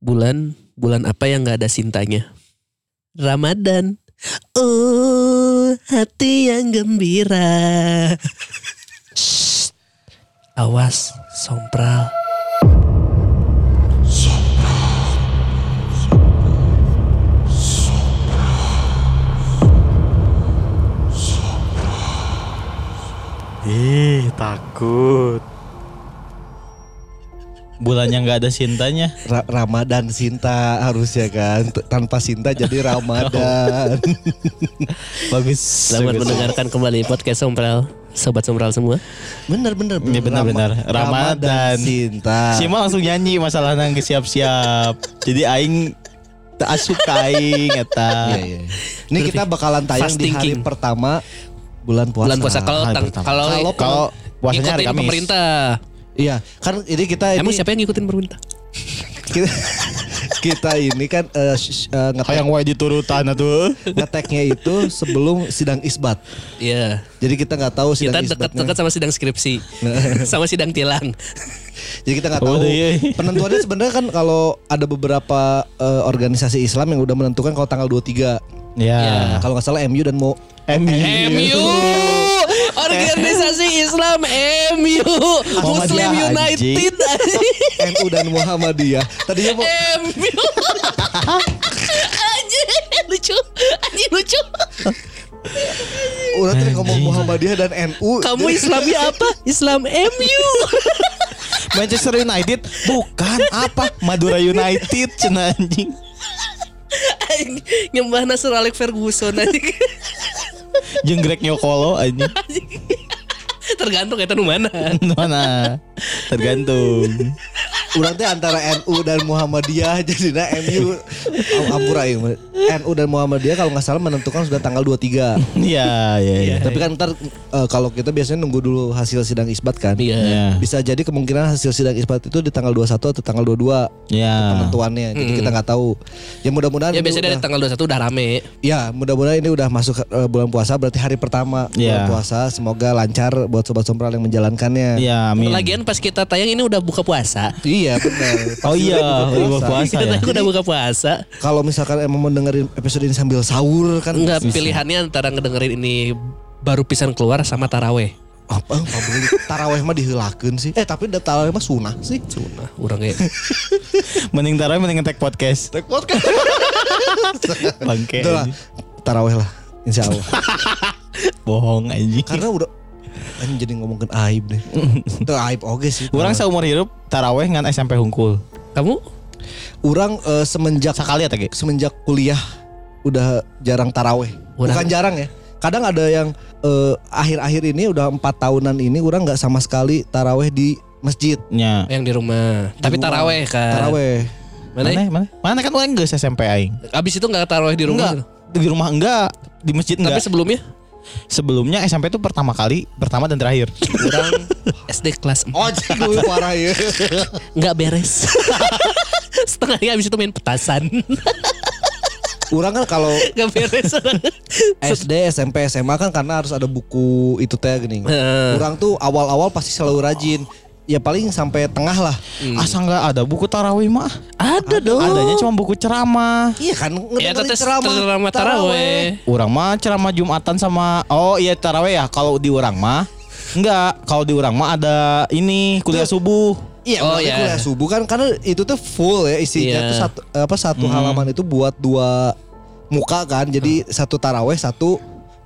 Bulan bulan apa yang nggak ada sintanya? Ramadan. Oh, hati yang gembira. Shh. Awas, sompral. Ih, takut. Bulan yang nggak ada cintanya. Ra- Ramadan Sinta harusnya kan T- tanpa Sinta jadi Ramadan Bagus. Selamat bagus. mendengarkan kembali podcast sompral. Sobat sompral semua. bener bener Iya, bener, bener. Ramadan. Sinta Sima langsung nyanyi masalah nang siap-siap. Jadi aing tak asup ka aing eta. Iya, iya. Ini kita bakalan tayang Fast di hari thinking. pertama bulan puasa. Bulan puasa kalau kalau Kalau- puasanya hari Kamis. pemerintah. Iya, kan ini kita Emang ini siapa yang ngikutin pemerintah? kita, kita ini kan eh, sh- eh, ngetek, Hayang wae diturutan atuh. ngeteknya itu sebelum sidang isbat. Iya. Jadi kita nggak tahu sidang Kita isbatnya. dekat-dekat sama sidang skripsi. sama sidang tilang. Jadi kita nggak Oh, tahu. iya. Penentuannya sebenarnya kan kalau ada beberapa eh, organisasi Islam yang udah menentukan kalau tanggal 23. Ya. Kalau nggak salah MU dan mau MU. MU Organisasi Islam MU Muslim United NU dan Muhammadiyah. Tadinya mau MU Anjir lucu Anjir lucu udah tadi ngomong Muhammadiyah dan NU. Kamu Islami apa? Islam MU Manchester United bukan apa Madura United cenah anjing. Nyembah Nasr Alex Ferguson anjing. Jeung Greg Nyokolo anjing. Tergantung eta nu mana Mana? Tergantung. Urang teh antara NU dan Muhammadiyah jadi MU Am- ampura ya. NU dan Muhammadiyah kalau nggak salah menentukan sudah tanggal 23. Iya, iya, iya. Tapi kan ntar eh, kalau kita biasanya nunggu dulu hasil sidang isbat kan. Iya Iya. Bisa jadi kemungkinan hasil sidang isbat itu di tanggal 21 atau tanggal 22 Iya. penentuannya. Jadi kita nggak tahu. Ya mudah-mudahan Ya biasanya dari udah- tanggal 21 udah rame Ya mudah-mudahan ini udah masuk eh, bulan puasa berarti hari pertama bulan Iya. puasa semoga lancar buat sobat sompral yang menjalankannya. Iya, amin. Lagian pas kita tayang ini udah buka puasa Iya benar. Oh iya, udah buka puasa Kita ya. udah buka puasa Kalau misalkan emang mau dengerin episode ini sambil sahur kan Enggak pilihannya antara ngedengerin ini baru pisan keluar sama taraweh. apa boleh taraweh mah dihelakeun sih. Eh tapi da- taraweh mah sunah sih. Nah, orang kayak Mending taruh mending ngetek podcast. Tek podcast. Bangke. Taraweh lah insya Allah. Bohong anjing. Karena udah anjing jadi ngomongin aib deh. Itu aib oke sih. Orang seumur hidup taraweh ngan SMP hungkul. kamu Orang eh, semenjak Sekali ya semenjak kuliah udah jarang taraweh. Urang- Bukan jarang ya. Kadang ada yang eh, akhir-akhir ini udah empat tahunan ini orang nggak sama sekali taraweh di masjid. Nya. yang di rumah. Tapi rumah. taraweh kan. Taraweh. Mana? Mana? Mana? Mana kan orang geus SMP aing. Abis itu nggak taraweh di rumah. Enggak. Di rumah enggak, di masjid Tapi enggak. sebelumnya Sebelumnya SMP itu pertama kali, pertama dan terakhir. orang SD kelas 4 Oh, jadi parah ya. nggak beres. Setengahnya abis itu main petasan. Orang kan kalau Nggak beres. SD, SMP, SMA kan karena harus ada buku itu teh gini. Heeh. Orang tuh awal-awal pasti selalu rajin. Ya paling sampai tengah lah. Asa enggak ada buku tarawih mah. Ada dong. Adanya cuma buku ceramah. Iya kan Ya ngedengerin itu ceramah taraweh. Orang mah ceramah Jumatan sama Oh iya taraweh ya kalau di orang mah enggak, kalau di orang mah ada ini kuliah subuh. Iya, Oh, iya. kuliah subuh kan karena itu tuh full ya isinya Iya. tuh satu apa satu halaman itu buat dua muka kan. Jadi satu taraweh, satu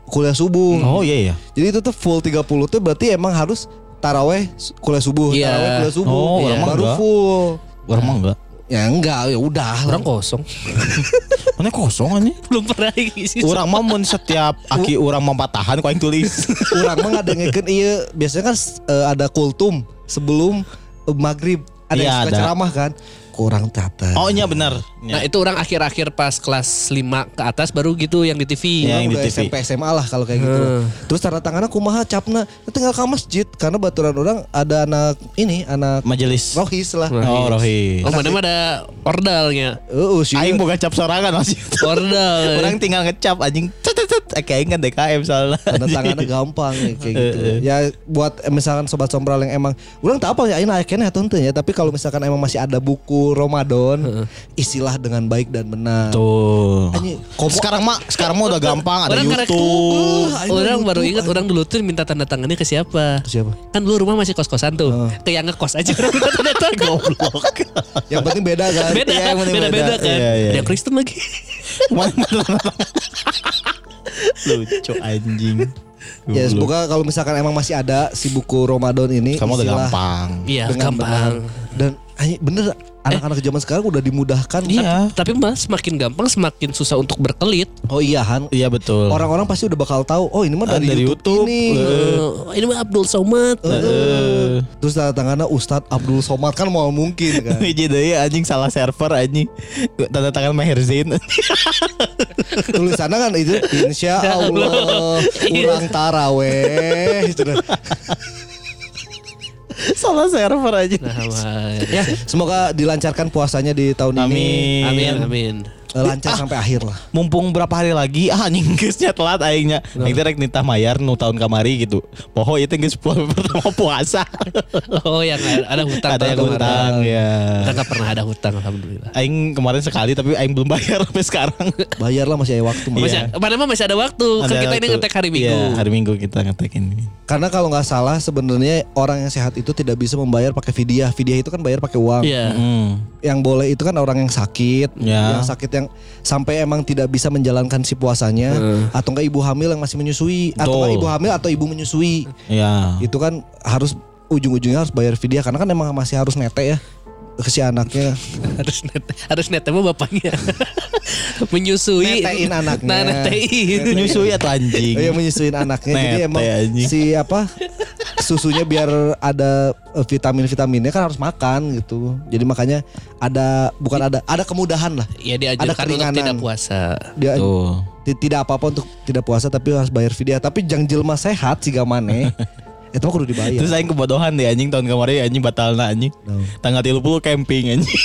kuliah subuh. Oh iya iya. Jadi itu tuh full 30 tuh berarti emang harus taraweh kuliah subuh, Iya. taraweh kuliah subuh. Oh, Iya. mah baru enggak. full. Orang mah enggak. Ya enggak, ya udah. Orang kosong. Mana kosong aja. Belum pernah ngisi. Orang mah mun setiap aki orang mau patahan kau yang tulis. Orang mah ngadengkeun iya biasanya kan eh, ada kultum sebelum eh, maghrib. Ada Iya, yang suka ada. ceramah kan. Kurang tata. Oh iya benar. Nah itu orang akhir-akhir pas kelas 5 ke atas baru gitu yang di TV. Iya. yang di udah TV. SMP SMA lah kalau kayak gitu. Hmm. Terus tanda tangannya kumaha capna tinggal ke masjid karena baturan orang ada anak ini anak Majelis. rohis lah. Oh rohis. Oh mana ada ordalnya. Heeh, sih. Aing boga cap sorangan masih. Ordal. Orang tinggal ngecap anjing. Kayak aing kan DKM soalnya. Tanda tangannya gampang ya, kayak gitu. Ya buat eh, misalkan sobat sombral yang emang Urang tak apa ya ini akhirnya tentu ya Tapi kalau misalkan emang masih ada buku Ramadan Istilah dengan baik dan benar Tuh. Anjing, sekarang mah sekarang mah udah gampang ada Orang YouTube. Ini Orang baru ingat orang dulu tuh minta tanda tangannya ke siapa? Siapa? Kan dulu rumah masih kos-kosan tuh. Ke yang ngekos aja orang minta tanda tangan. Goblok. Yang penting beda kan Beda, Iya, yang penting beda-beda beda. kan. Iya, iya. Ada yang Kristen lagi. Lucu anjing. Ya semoga kalau misalkan emang masih ada si buku Ramadan ini Kamu udah gampang. Iya, gampang. benar. Dan bener anak-anak zaman sekarang udah dimudahkan Iya. Tapi mas semakin gampang semakin susah untuk berkelit. Oh iya Han Iya betul. Orang-orang pasti udah bakal tahu Oh ini mah Ah, dari, dari YouTube, YouTube. ini Eh, ini mah Abdul Somad. Heeh. Terus tanda tangannya Ustadz Abdul Somad kan mau mungkin kan Hiji deui anjing salah server anjing. Tanda tangan Maher Zain. Tulisannya kan itu Insya Allah Kurang taraweh gitu. salah server aja. Nah. Ya semoga dilancarkan puasanya di tahun ini Amin. Amin, Eh, Lancar sampai akhir lah Mumpung berapa hari lagi ah anjing geusnya telat aingnya. Aing teh rek nitah mayar nu tahun kamari gitu. Poho itu geus pertama puasa. Oh yang ada, ada hutang. Ada yang hutang ya. Kita pernah ada hutang alhamdulillah. Aing kemarin sekali tapi aing belum bayar sampai sekarang. Bayar lah masih ada waktu Mas. Masih, Mana mah masih ada waktu. kan Ada kita ini waktu. ngetek hari Minggu. Iya, hari Minggu kita ngetek ini. Karena kalau nggak salah sebenarnya orang yang sehat itu tidak bisa membayar pakai fidyah Fidyah itu kan bayar pakai uang Iya. Hmm. Yang boleh itu kan orang yang sakit Ya. Yang sakit yang sampai emang tidak bisa menjalankan si puasanya Atau enggak ibu hamil yang masih menyusui Atau enggak ibu hamil atau ibu menyusui. Ya. itu kan harus ujung-ujungnya harus bayar fidyah karena kan emang masih harus nete ya ke si anaknya. Harus net harus net sama bapaknya. Menyusui. Netein anaknya. nah netein. Menyusui atau anjing. oh, ya menyusuin anaknya. Jadi emang anjing. si apa susunya biar ada eh, vitamin-vitaminnya kan harus makan gitu. Jadi makanya ada bukan ada ada kemudahan lah. Ya Ada keringanan. tidak puasa. Dia Tuh. tidak apa-apa untuk tidak puasa tapi harus bayar fidyah. Tapi jang jelma sehat sih gamane itu mah kudu dibayar Terus aing kebodohan deh anjing tahun kemarin anjing batalna anjing. Naon? Tanggal 30 camping anjing.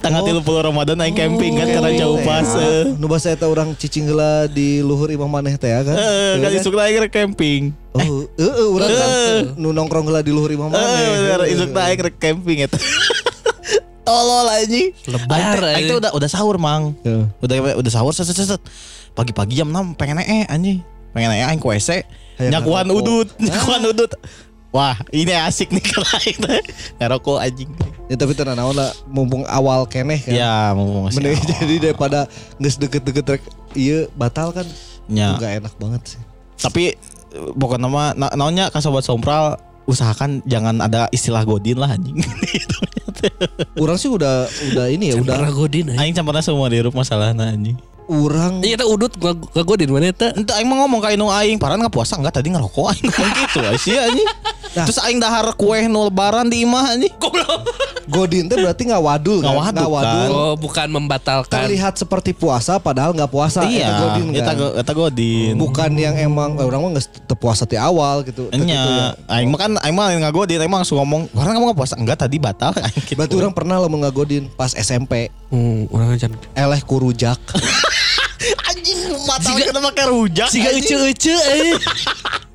Tanggal 30 Ramadan aing camping kan karena jauh pas. eh. nu basa eta orang cicing heula di luhur imah maneh teh ya kan Eh, kan isuk aing rek camping. Oh, heeh urang kan nu nongkrong heula di luhur imah maneh. Eh, bener isuk aing rek camping eta. Tolol anjing. Lebar, teh- teh udah udah sahur, Mang. Ya. Udah udah sahur set set set. Pagi-pagi jam 6 pengen ee anjing. Pengen ee aing ku WC. Nyakuan udut, nyakuan udut. Wah, ini asik nih kalau teh. Ngerokok anjing. Ya tapi tenan naon lah mumpung awal keneh kan. Ya, mau masih. Mending awal. jadi daripada geus deket-deket rek iya batal kan. Ya. Enggak enak banget sih. Tapi pokoknya nama na, naonnya ka sobat sompral usahakan jangan ada istilah godin lah anjing. Urang sih udah udah ini ya udah udah godin aja Aing campurna semua di rumah masalahna anjing. Urang. Iya tak udut gua gua godin mana eta. Ente aing ngomong ka inu aing, paran nggak puasa enggak tadi ngerokok aing. Ngomong gitu sih anjing. Terus aing dahar kue nu lebaran di imah anjing. Godin teh berarti nggak wadul kan? Nggak wadul kan. oh bukan membatalkan Terlihat seperti puasa padahal nggak puasa. Eta Iya, godin eta kan. go- eta godin. Bukan yang emang eh, orang mah nggak teu puasa di awal gitu. Gitu ya. Enya, aing mah kan aing mah nggak godin, aing mah langsung ngomong, "Paran kamu nggak puasa?" Enggak, tadi batal. Gitu. Berarti orang pernah lo ngagodin pas SMP. hmm, orang aja Eleh kurujak. anjing batal kita pakai rujak. siga anjing.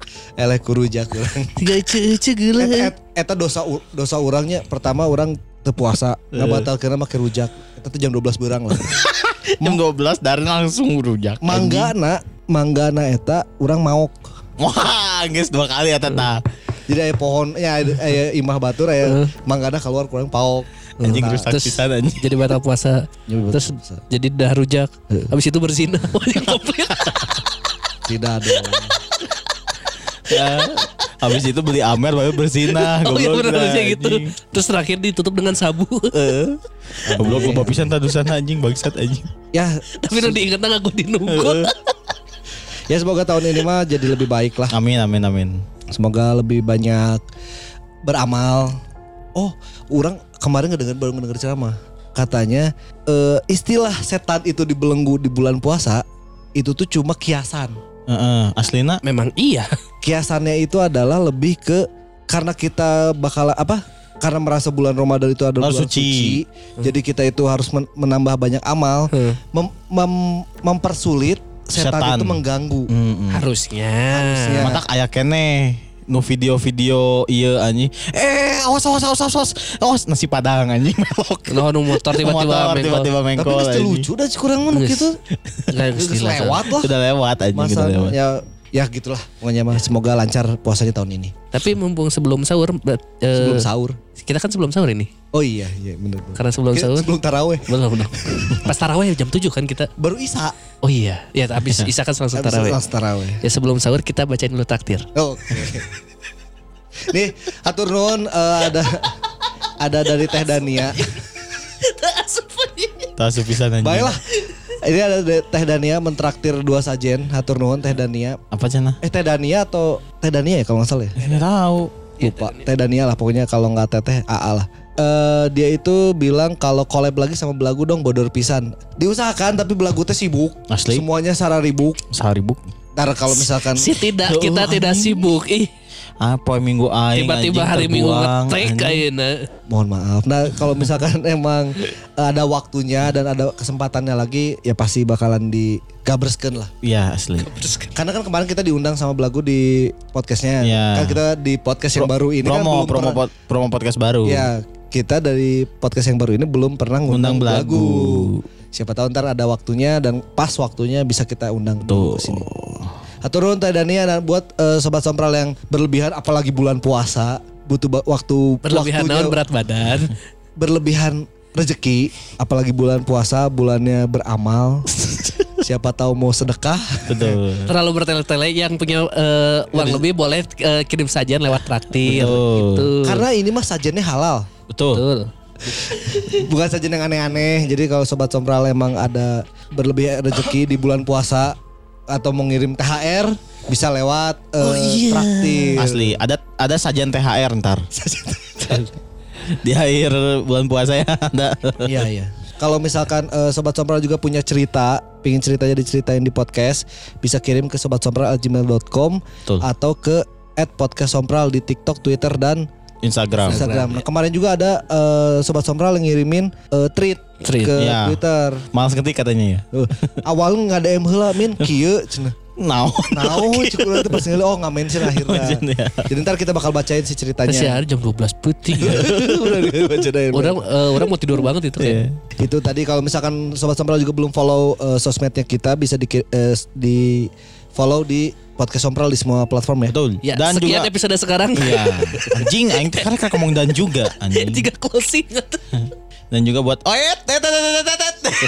eh Eleh kurujak orang. siga ucu ucu gila Eta, et- eta dosa dosa orangnya pertama orang teu puasa nggak batal karena make rujak. Eta tuh jam 12 berang lah. Jam 12 dari langsung rujak. Mangga na, mangga na eta orang maok. Wah, geus dua kali eta tah. Jadi aya pohon ya aya aya imah batur aya manggana keluar kurang paok. Anjing Nah, rusak terus pisan anjing. jadi batal puasa terus puasa. jadi dah rujak habis itu berzina Wajib komplit Tidak dong. Ya. Habis itu beli Amer baru berzinah. oh iya Goblok benar harusnya gitu terus terakhir ditutup dengan sabu Eh. Goblok loba pisan tadusan anjing bangsat anjing. Ya, tapi udah diingat nggak gue dinungkut ya semoga tahun ini mah jadi lebih baik lah. Amin amin amin. Semoga lebih banyak beramal. Oh, orang kemarin ngedenger baru ngedenger ceramah. Katanya eh, istilah setan itu dibelenggu di bulan puasa itu tuh cuma kiasan. Heeh, aslina memang iya Kiasannya itu adalah lebih ke karena kita bakal apa? Karena merasa bulan Ramadan itu adalah Oh, bulan suci. suci. Jadi kita itu harus men- menambah banyak amal, Hmm. mem- mem- mempersulit setan, Setan. itu mengganggu. Mm-mm. Harusnya. Harusnya. Matak aya kene nu video-video iya anjing. Eh, awas awas awas awas awas. Awas nasi padang anjing melok. Noh nu motor tiba-tiba mengkol. tiba-tiba Tapi mengkol. anjing. lucu dah kurang Geus. gitu. Istilah, lewat lah. Sudah lewat anjing sudah lewat. ya ya gitulah pokoknya mah semoga lancar puasanya tahun ini. Tapi mumpung sebelum sahur, eh, Sebelum sahur. kita kan sebelum sahur ini. Oh iya iya benar. Karena sebelum Kita sahur, sebelum taraweh belum belum. Pas taraweh jam 7 kan kita. baru Isa. Oh iya, ya habis isa kan langsung taraweh. langsung taraweh. Ya sebelum sahur kita bacain dulu takdir. Oh, Oke. Nih, atur nuhun eh, ada ada dari Teh Dania. Tak sepisan anjing. Baiklah. Ini ada Teh Dania mentraktir dua sajen. Atur nuhun Teh Dania. Apa cina? Eh Teh Dania atau Teh Dania ya kalau nggak salah ya? Enggak tahu. Lupa. Teh Dania lah pokoknya kalau nggak Teteh AA lah. Eh dia itu bilang kalau collab lagi sama belagu dong bodor pisan. Diusahakan tapi belagu teh sibuk. Asli? Semuanya sararibuk. Sehari buk. Ntar kalau misalkan Si tidak, kita tidak sibuk. Ih, Apa minggu aing tiba-tiba hari Minggu ngetek kayaknya. mohon maaf. Nah kalau misalkan emang ada waktunya dan ada kesempatannya lagi ya pasti bakalan digabreskeun lah. Iya asli. Karena kan kemarin kita diundang sama Belagu di podcastnya. Iya. Kan kita di podcast yang baru ini kan promo belum promo pernah- pod- promo podcast baru. Ya kita dari podcast yang baru ini belum pernah ngundang Undang Belagu. Belagu. Siapa tahu ntar ada waktunya dan pas waktunya bisa kita undang Tuh. ke sini. Aturun Teh Dania dan buat eh, sobat sompral yang berlebihan apalagi bulan puasa butuh waktu Berlebihan waktunya naon berat badan. berlebihan rezeki apalagi bulan puasa bulannya beramal siapa tahu mau sedekah Betul. Terlalu bertele-tele yang punya eh, uang lebih boleh eh, kirim sajian lewat traktir Betul. gitu. karena ini mah sajennya halal Betul. Betul. bukan sajian yang aneh-aneh jadi kalau sobat sompral emang ada berlebih rezeki di bulan puasa atau mau ngirim THR bisa lewat eh, traktir Asli ada ada sajian THR ntar. Di akhir bulan puasa ya ada. Iya iya. Kalau misalkan eh, sobat sompral juga punya cerita, pingin ceritanya diceritain di podcast, bisa kirim ke sobatsompral@gmail.com atau ke @podcastsompral di TikTok, Twitter dan Instagram. Instagram. Nah, kemarin juga ada eh, sobat sompral yang ngirimin eh, tweet, Tweet, ke iya. Twitter. Males ngetik katanya ya. Uh, awalnya nggak ada em heula min kieu cenah. Naon. Naon cukup itu pas ngeliat, oh nggak mention akhirnya. Mention, ya. Jadi ntar kita bakal bacain si ceritanya. Masih hari jam 12 putih. Ya, orang eh, orang mau tidur banget itu kayak. Itu tadi kalau misalkan sobat sompral juga belum follow eh, sosmednya kita bisa di, eh, di follow di podcast sompral di semua platform ya. Betul. Ya, dan sekian juga episode sekarang. Iya. Anjing aing teh kan kan ngomong dan juga anjing. Tiga closing. Dan juga buat oh ya tet tet tet tet tet.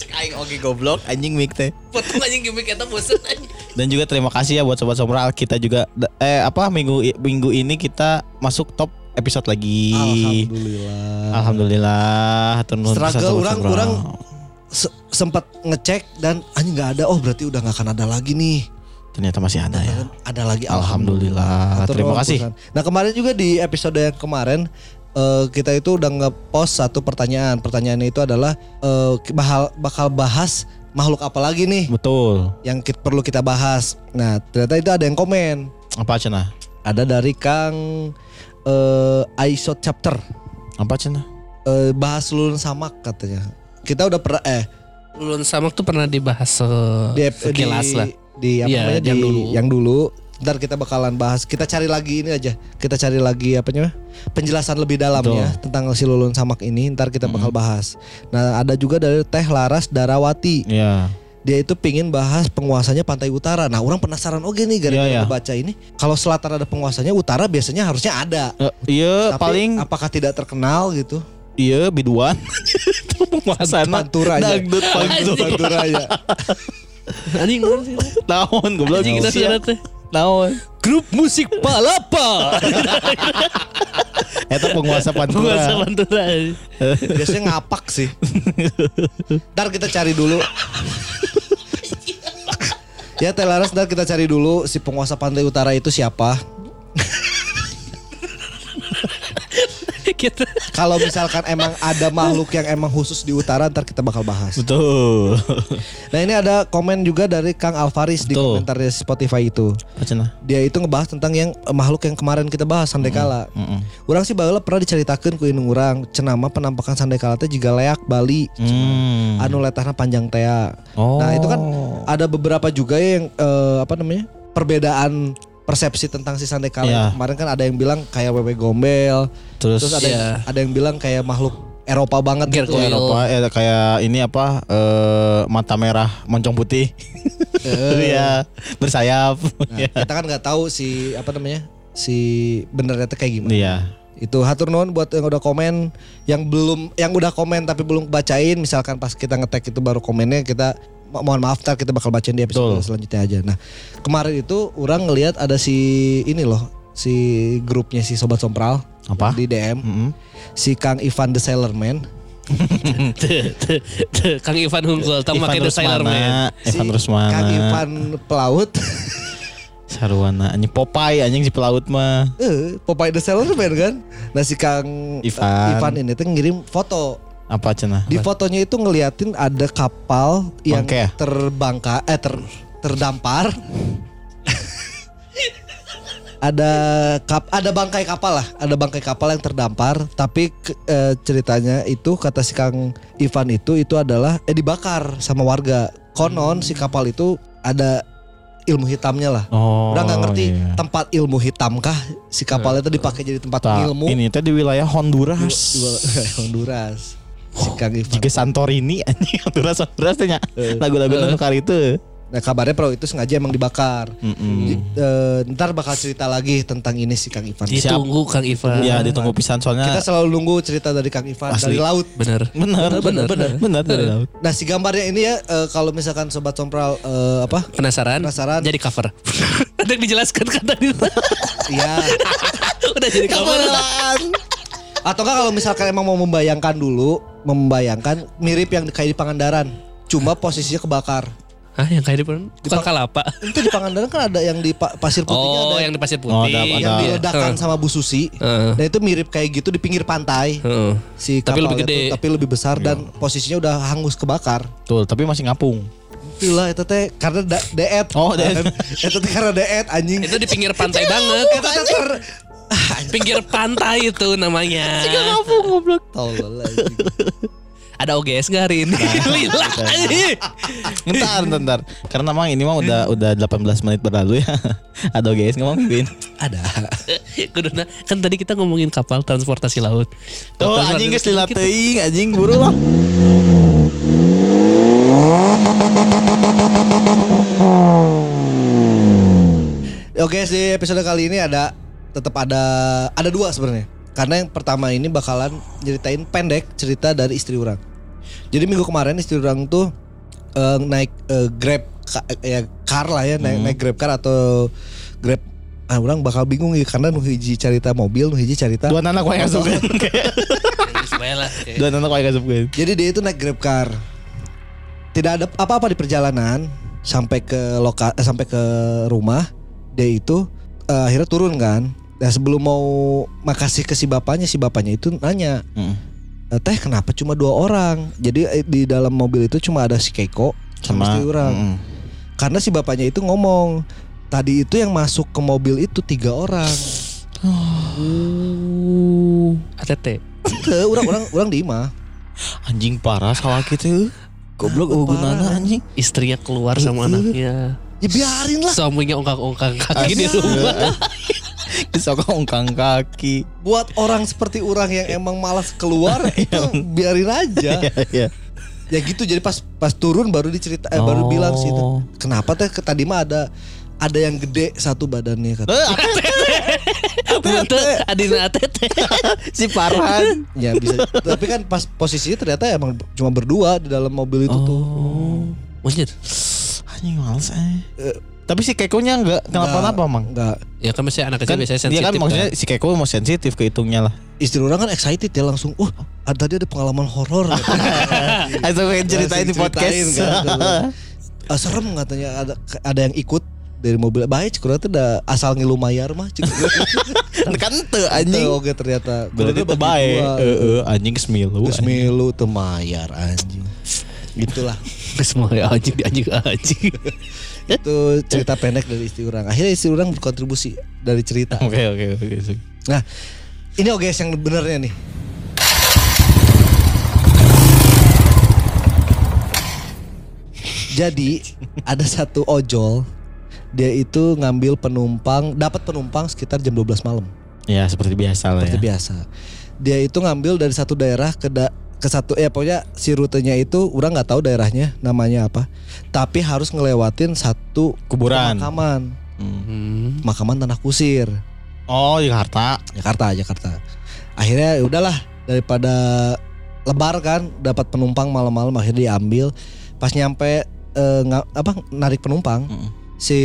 Cek aing oke goblok anjing mik teh. Potong anjing gimmick eta bosen anjing. Dan juga terima kasih ya buat sobat sompral kita juga eh apa minggu minggu ini kita masuk top episode lagi. Alhamdulillah. Alhamdulillah. Struggle orang orang se- sempat ngecek dan anjing nggak ada. Oh berarti udah nggak akan ada lagi nih. ternyata masih ada ya. Ada lagi Alhamdulillah. Atur Terima kasih. Nah kemarin juga di episode yang kemarin eh, kita itu udah nge-post satu pertanyaan. Pertanyaannya itu adalah eh, bakal bakal bahas makhluk apa lagi nih Betul. yang kit- perlu kita bahas. Nah ternyata itu ada yang komen. Apa cina? Ada dari Kang eh Aisot Chapter Apa cina? Eh, bahas lulun samak katanya. Kita udah pernah eh Ulun Samak tuh pernah dibahas di, se sekilas di, lah. di apa Iya, namanya yang di dulu. yang dulu. Ntar kita bakalan bahas. Kita cari lagi ini aja. Kita cari lagi apa namanya? Penjelasan lebih dalamnya tentang si lulun samak ini. Ntar kita bakal bahas. Nah ada juga dari Teh Laras Darawati. Iya. Dia itu pingin bahas penguasanya Pantai Utara. Nah orang penasaran oke nih gara-gara Iya, iya. baca ini. Kalau selatan ada penguasanya, utara biasanya harusnya ada. Eh, iya Tapi paling apakah tidak terkenal gitu? iya biduan. Itu Pantura aja. Dangdut pantura. Pantura ya. Anjing bener sih. Naon goblok. Anjing kita teh. Naon. Grup musik palapa. Eta penguasa pantura. Penguasa Pantura. Biasanya ngapak sih. Ntar kita cari dulu. ya Telaras ntar kita cari dulu si penguasa pantai utara itu siapa. Kalau misalkan emang ada makhluk yang emang khusus di utara ntar kita bakal bahas. Betul. Nah ini ada komen juga dari Kang Alvaris di Betul. komentar di Spotify itu. Dia itu ngebahas tentang yang eh, makhluk yang kemarin kita bahas Sandekala. Mm-mm. Orang sih baheula pernah diceritakan ku indung urang cenama penampakan Sandekala teh juga leak Bali. Hmm. Anu letahna panjang tea. Oh. Nah, itu kan ada beberapa juga yang eh, apa namanya? perbedaan persepsi tentang si Sandekala. Iya. Kemarin kan ada yang bilang kayak wewe gombel, terus, terus ada yang, Iya. ada yang bilang kayak makhluk Eropa banget gitu. Gargoyle. Eropa eh, kayak ini apa eh, mata merah moncong putih. Iya, bersayap. Nah, kita kan nggak tahu si apa namanya? si benernya teh kayak gimana. Iya. Itu hatur nuhun buat yang udah komen, yang belum yang udah komen tapi belum bacain, misalkan pas kita ngetek itu baru komennya kita mo- mohon maaf tar kita bakal bacain di episode Betul. selanjutnya aja. Nah, kemarin itu orang ngelihat ada si ini loh, si grupnya si sobat sompral Apa? di DM, Mm-mm. si Kang Ivan the Sailor Man. Kang Ivan Hunggul, tau pakai The Sailor Man. Rusmana, Ivan Si Rusmana. Kang Ivan pelaut. Sarwana anjing Popeye anjing si pelaut mah. Eh, Popeye the Sailor Man kan. Nah, si Kang Ivan. Ivan ini tuh ngirim foto Apa cenah? Di fotonya itu ngeliatin ada kapal yang Bangke ya? terbangka eh ter terdampar. ada kap ada bangkai kapal lah, ada bangkai kapal yang terdampar, tapi ke- eh, ceritanya itu kata si Kang Ivan itu itu adalah eh dibakar sama warga. Konon si kapal itu ada ilmu hitamnya lah. Oh. Udah nggak ngerti iya. tempat ilmu hitam kah si kapal itu dipakai jadi tempat Tak, ilmu Ini teh di wilayah Honduras. di Honduras. Si Kang Ivan. Jika Santorini anjing Honduras Honduras teh nya. Lagu-lagu nu kali itu. Nah kabarnya perahu itu sengaja emang dibakar. Mm-mm. J- eh, ntar bakal cerita lagi tentang ini si Kang Ivan. Ditunggu Kang Ivan. Ya ditunggu pisan soalnya Kita selalu nunggu cerita dari Kang Ivan Asli. dari laut. Bener. bener bener bener bener dari laut. Nah si gambarnya ini ya eh, kalau misalkan sobat sompral eh, apa? Penasaran? Penasaran. Jadi cover. Ada yang dijelaskan kan tadi. Iya. Udah jadi cover. Atau enggak kalau misalkan emang mau membayangkan dulu, membayangkan mirip yang kayak di Pangandaran. Cuma posisinya kebakar. Hah yang kayak di bukan kalapa. Itu di Pangandaran kan ada yang di pa- pasir putihnya Oh ada yang di pasir putih. Oh, ada- ada. yang Iya. diledakan sama Bu Susi. Heeh. Nah itu mirip kayak gitu di pinggir pantai. Heeh. si Tapi lebih gede. tuh, tapi lebih besar dan posisinya udah hangus kebakar. Tuh, tapi masih ngapung. Itulah itu teh karena da, deet. Oh, deet. itu teh karena deet anjing. Itu di pinggir pantai banget. Itu teh Pinggir pantai itu namanya. tolol anjing. Ada OGS gak hari ini? Lila. Bentar, bentar, bentar. Karena memang ini mah udah udah 18 menit berlalu ya. Ada guys ngomong Win. Ada. Kuduna, kan tadi kita ngomongin kapal transportasi laut. Oh, anjing geus lila teuing, anjing buru lah. Oke, di episode kali ini ada tetap ada ada dua sebenarnya. Karena yang pertama ini bakalan nyeritain pendek cerita dari istri orang. Jadi minggu kemarin istri orang tuh eh, naik eh, Grab ka- ya car lah ya, naik, naik Grab car atau Grab ah orang bakal bingung ya karena nu hiji cerita mobil, nu hiji cerita Dua anak wae lah. Dua anak wae ngasupkeun. Jadi dia itu naik Grab car. Tidak ada apa-apa di perjalanan sampai ke loka eh, sampai ke rumah. Dia itu eh, akhirnya turun kan. Nah sebelum mau makasih ke si bapaknya, si bapaknya itu nanya, Heeh. "Eh, teh kenapa cuma dua orang? Jadi eh, di dalam mobil itu cuma ada si Keiko sama, Sama istri orang. mm-mm. Karena si bapaknya itu ngomong, tadi itu yang masuk ke mobil itu tiga orang. ATT. Teu, orang orang orang di imah. Anjing parah salah gitu. Goblok ugunana anjing. Istrinya keluar sama anaknya. Ya biarin lah. Suaminya ongkang-ongkang kaki di rumah. Disokong ongkang kaki. buat orang seperti orang yang emang malas keluar itu biarin aja. Iya, iya. ya gitu jadi pas pas turun baru dicerita eh, baru Oh. bilang sih itu. Kenapa teh tadi mah ada ada yang gede satu badannya kata. Betul, Adina ATT. si Farhan. Ya bisa. Tapi kan pas posisinya ternyata emang cuma berdua di dalam mobil itu tuh. Oh. Mungkin. Anjing males eh. Tapi si Kekonya enggak kenapa-napa, Mang. Enggak. Ya kan masih anak kecil Kan biasanya dia sensitif. kan maksudnya si Keko mau sensitif kehitungnya lah. Istri orang kan excited ya langsung, "Wah, ada tadi ada pengalaman horor." Atau pengen ceritain di podcast. ceritain kan. Eh, serem katanya ada ada yang ikut dari mobil baik cik urang teh da asal ngilu mayar mah cik kan teu anjing. Teu oge ternyata Berarti Kurang bagi bae. dua. Heeh, anjing kesmilu. Geus milu teu mayar anjing gitulah Semua ya anjing di anjing anjing. itu cerita pendek dari istri orang. Akhirnya istri orang berkontribusi dari cerita. Oke oke oke. nah ini oke yang benernya nih. Jadi ada satu ojol dia itu ngambil penumpang dapat penumpang sekitar jam 12 malam. Ya seperti biasa lah seperti ya. biasa. Dia itu ngambil dari satu daerah ke da- ke satu ya pokoknya si rutenya itu orang nggak tahu daerahnya namanya apa tapi harus ngelewatin satu Kuburan. pemakaman Hmm. Hmm. pemakaman tanah kusir Oh Jakarta. Jakarta Jakarta akhirnya ya udahlah daripada lebar kan dapat penumpang malam-malam akhirnya diambil pas nyampe eh, nga- apa narik penumpang Mm. si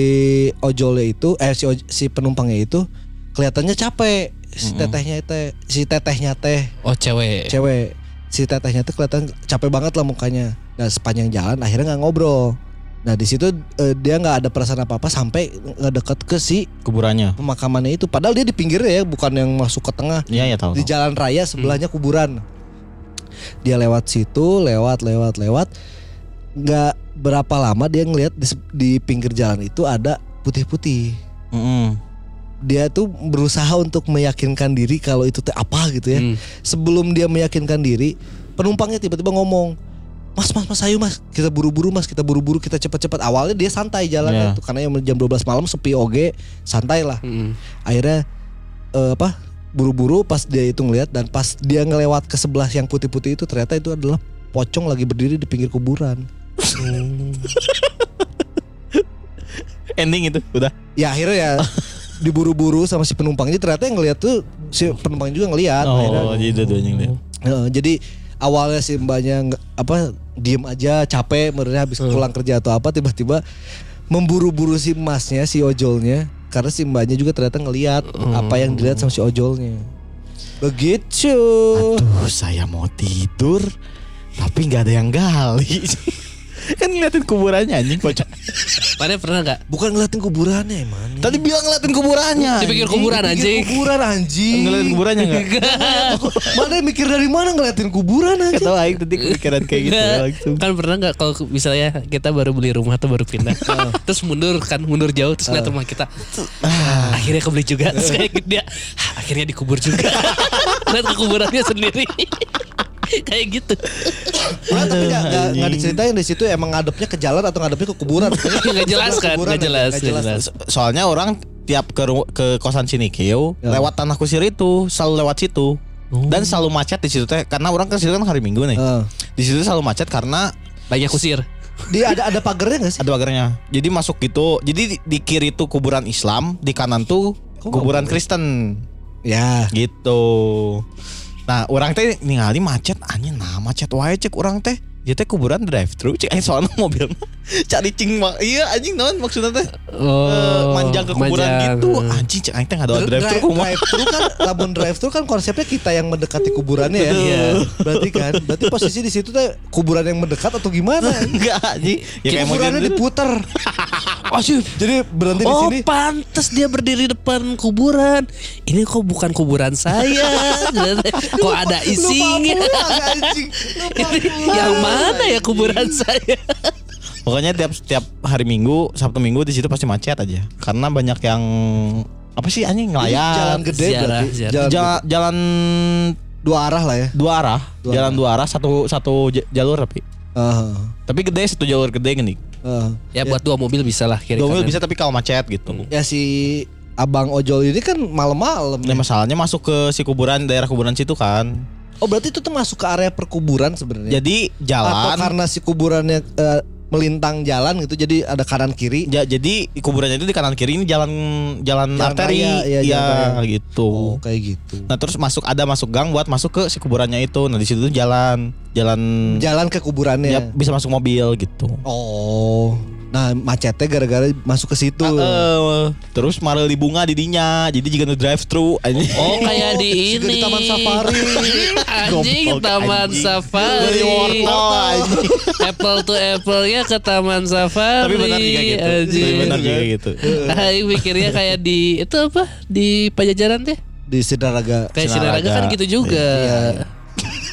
ojolnya itu eh si si penumpangnya itu kelihatannya capek si Mm-mm. tetehnya teh si tetehnya teh Oh cewek. cewek si tetehnya tuh kelihatan capek banget lah mukanya nah sepanjang jalan akhirnya nggak ngobrol nah di situ eh, dia nggak ada perasaan apa apa sampai ngedeket ke si Kuburannya. pemakamannya itu padahal dia di pinggir ya bukan yang masuk ke tengah Iya ya tahu. di tahu. jalan raya sebelahnya kuburan dia lewat situ lewat lewat lewat nggak berapa lama dia ngelihat di, di pinggir jalan itu ada putih-putih Mm-mm. Dia tuh berusaha untuk meyakinkan diri kalau itu teh apa gitu ya Hmm. sebelum dia meyakinkan diri penumpangnya tiba-tiba ngomong Mas, mas, mas, ayo mas, kita buru-buru mas, kita buru-buru, kita cepat-cepat. Awalnya dia santai jalannya Iya. tuh, karena yang jam 12 malam sepi oge, santai lah. Hmm. Akhirnya eh, apa? Buru-buru pas dia itu ngeliat dan pas dia ngelewat ke sebelah yang putih-putih itu ternyata itu adalah pocong lagi berdiri di pinggir kuburan. Ending itu udah. Ya akhirnya ya diburu-buru sama si penumpangnya ternyata yang ngeliat tuh si penumpang juga ngeliat. Akhirnya, Oh jadi jadi awalnya si mbaknya apa diem aja capek mereka habis pulang kerja atau apa tiba-tiba memburu-buru si masnya si ojolnya karena si mbaknya juga ternyata ngelihat apa yang dilihat sama si ojolnya. Begitu. Aduh saya mau tidur tapi nggak ada yang gali. kan ngeliatin kuburannya anjing pocong. Mana pernah nggak? bukan ngeliatin kuburannya emang Tadi bilang ngeliatin kuburannya. Di pinggir kuburan anjing. kuburan anjing Ngeliatin kuburannya enggak? mana mikir dari mana ngeliatin kuburan anjing Ketawa aing tadi kepikiran kayak gitu langsung. Kan pernah nggak kalau misalnya kita baru beli rumah tuh baru pindah, terus mundur kan mundur jauh terus ngeliat rumah kita, Ah, akhirnya kebeli juga, terus kayak gitu dia, "Ah, akhirnya dikubur juga, lihat ke kuburannya sendiri, kayak gitu, Nah, tapi nggak nggak nggak diceritain di situ emang ngadepnya ke jalan atau ngadepnya ke kuburan nggak jelas kan, Kuburan nggak jelas, Soalnya orang tiap ke ke kosan Cinikeu Ya. lewat tanah kusir itu selalu lewat situ. Dan selalu macet di situ teh karena orang ke situ kan hari Minggu nih. Heeh. Di situ selalu macet karena Banyak kusir. Dia ada ada pagarnya gak sih? ada pagarnya. Jadi masuk gitu. Jadi di, di kiri tuh kuburan Islam, di kanan tuh Kok kuburan Kristen. Ya. Gitu. Nah, orang teh ningali macet anjing nah macet wae cek orang teh. Teh kuburan drive thru cek aing soalnya mobil mah cari cing mah. Iya anjing naon maksudnya teh? Oh, Eh, manjang ke kuburan manjang. gitu. Anjing cek aing teh ada drive thru kumaha. drive thru kan lamun drive thru kan konsepnya kita yang mendekati kuburannya ya. Iya. Berarti kan berarti posisi di situ teh kuburan yang mendekat atau gimana? Enggak anjing. Ya kayak kuburannya diputer. Asyik. Jadi berhenti di Oh sini. pantas dia berdiri depan kuburan Ini kok bukan kuburan saya Kok ada isinya Lupa pulang, anjing. Lupa Ini pulang. Yang mana ya kuburan saya Pokoknya tiap setiap hari Minggu, Sabtu Minggu di situ pasti macet aja. Karena banyak yang apa sih anjing Jalan ngelayat. gede Ziarah, berarti. ziarah. Jalan, Jalan, jalan dua arah lah ya. dua arah, Dua jalan dua arah satu satu jalur tapi. Heeh. Tapi gede satu jalur gede gini. Heeh. Ya buat dua mobil bisa lah kiri Dua mobil bisa tapi kalau macet gitu. Ya si Abang ojol ini kan malam-malam. Nah ya. masalahnya masuk ke si kuburan daerah kuburan situ kan. Oh berarti itu tuh masuk ke area perkuburan sebenarnya. Jadi Atau jalan karena si kuburannya eh, melintang jalan gitu jadi ada kanan kiri. ja- jadi kuburannya itu di kanan kiri ini jalan jalan, Jalan arteri raya, iya jalan raya. gitu. Oh kayak gitu. Nah terus masuk ada masuk gang buat masuk ke si kuburannya itu. Nah di situ tuh jalan jalan Jalan ke kuburannya. ya bisa masuk mobil gitu. Oh. Nah macetnya gara-gara masuk ke situ. Eh, terus marel di bunga didinya. Jadi jika nu drive thru Oh kayak di Juga di ini Taman Safari. Anjing Taman anjing. Safari Beli wortel anjing. Apple to apple nya ke Taman Safari Tapi benar juga gitu. anjing. Tapi benar juga gitu. Ah, ini mikirnya kayak di itu apa di Pajajaran teh Di Sidaraga. kayak Sinaraga. Sinaraga kan gitu juga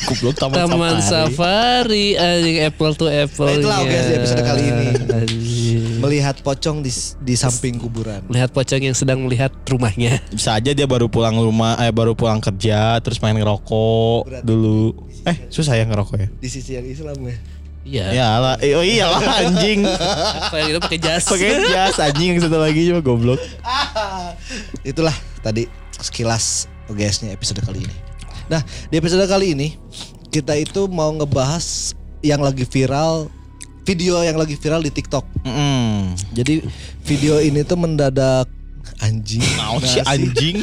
Goblok Taman, Taman Safari. Safari anjing Apple to apple Nah, itulah guys, di episode kali ini. Melihat pocong di di samping kuburan. Melihat pocong yang sedang melihat rumahnya Bisa aja dia baru pulang rumah, eh baru pulang kerja, terus main ngerokok Berat. dulu. Eh susah ya ngerokok ya? Di sisi yang Islam ya. Iya Ya lah, eh, oh iyalah anjing. Kayak gitu pakai jas Pakai jas anjing yang satu lagi cuma goblok. Itulah tadi sekilas OGS-nya episode kali ini. Nah, di episode kali ini kita itu mau ngebahas yang lagi viral video yang lagi viral di TikTok. Mm. Jadi video ini tuh mendadak anjing. Nah, sih anjing?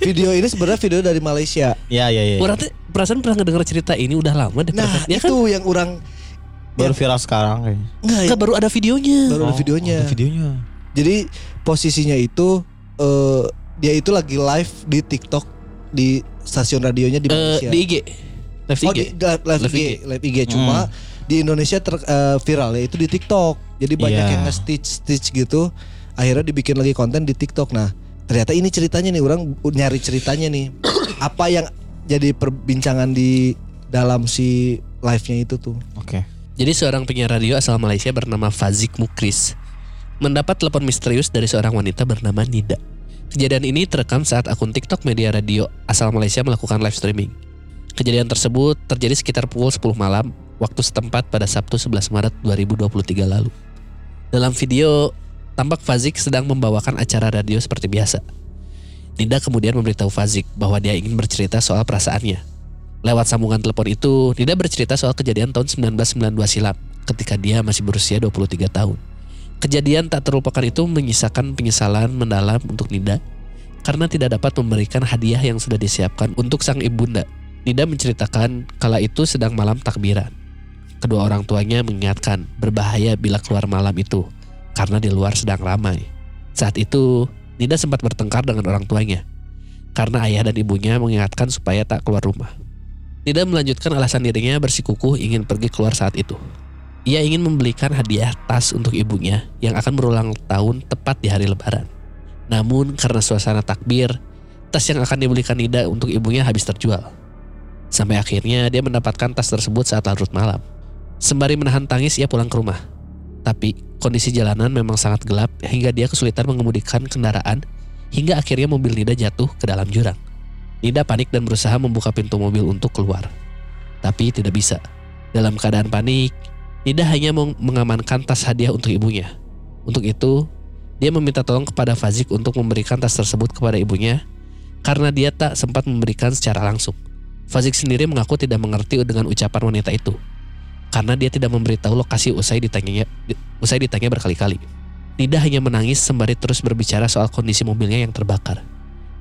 Video ini sebenarnya video dari Malaysia. Ya ya ya. Orang tuh perasaan pernah ngedenger cerita ini udah lama deh Nah, perasaan. Ya itu kan yang orang Baru viral sekarang kayaknya. enggak ya, baru ada videonya baru ada Oh, videonya. ada videonya. Jadi posisinya itu eh dia itu lagi live di TikTok di stasiun radionya di Malaysia. Di IG Live Oh IG di live, live IG, IG. live IG cuma di Indonesia ter, eh, viral ya itu di TikTok. Jadi banyak Iya. yang nge-stitch stitch gitu. Akhirnya dibikin lagi konten di TikTok. Nah, ternyata ini ceritanya nih orang nyari ceritanya nih. Apa yang jadi perbincangan di dalam si live-nya itu tuh. Oke. Jadi seorang penyiar radio asal Malaysia bernama Fazik Mukris mendapat telepon misterius dari seorang wanita bernama Nida. Kejadian ini terekam saat akun TikTok media radio asal Malaysia melakukan live streaming. Kejadian tersebut terjadi sekitar pukul 10 malam waktu setempat pada Sabtu 11 Maret 2023 lalu. Dalam video, tampak Fazik sedang membawakan acara radio seperti biasa. Nida kemudian memberitahu Fazik bahwa dia ingin bercerita soal perasaannya. Lewat sambungan telepon itu, Nida bercerita soal kejadian tahun 1992 silam ketika dia masih berusia 23 tahun. Kejadian tak terlupakan itu menyisakan penyesalan mendalam untuk Nida karena tidak dapat memberikan hadiah yang sudah disiapkan untuk sang ibunda. Nida menceritakan kala itu sedang malam takbiran. Kedua orang tuanya mengingatkan berbahaya bila keluar malam itu karena di luar sedang ramai. Saat itu, Nida sempat bertengkar dengan orang tuanya karena ayah dan ibunya mengingatkan supaya tak keluar rumah. Nida melanjutkan alasan dirinya bersikukuh ingin pergi keluar saat itu. Ia ingin membelikan hadiah tas untuk ibunya yang akan berulang tahun tepat di hari lebaran. Namun karena suasana takbir, tas yang akan dibelikan Nida untuk ibunya habis terjual. Sampai akhirnya dia mendapatkan tas tersebut saat larut malam. Sembari menahan tangis ia pulang ke rumah. Tapi kondisi jalanan memang sangat gelap hingga dia kesulitan mengemudikan kendaraan hingga akhirnya mobil Nida jatuh ke dalam jurang. Nida panik dan berusaha membuka pintu mobil untuk keluar. Tapi tidak bisa. Dalam keadaan panik, Nida hanya mengamankan tas hadiah untuk ibunya. Untuk itu, dia meminta tolong kepada Fazik untuk memberikan tas tersebut kepada ibunya karena dia tak sempat memberikan secara langsung. Fazik sendiri mengaku tidak mengerti dengan ucapan wanita itu karena dia tidak memberitahu lokasi usai ditanyanya usai ditanya berkali-kali. Nida hanya menangis sembari terus berbicara soal kondisi mobilnya yang terbakar.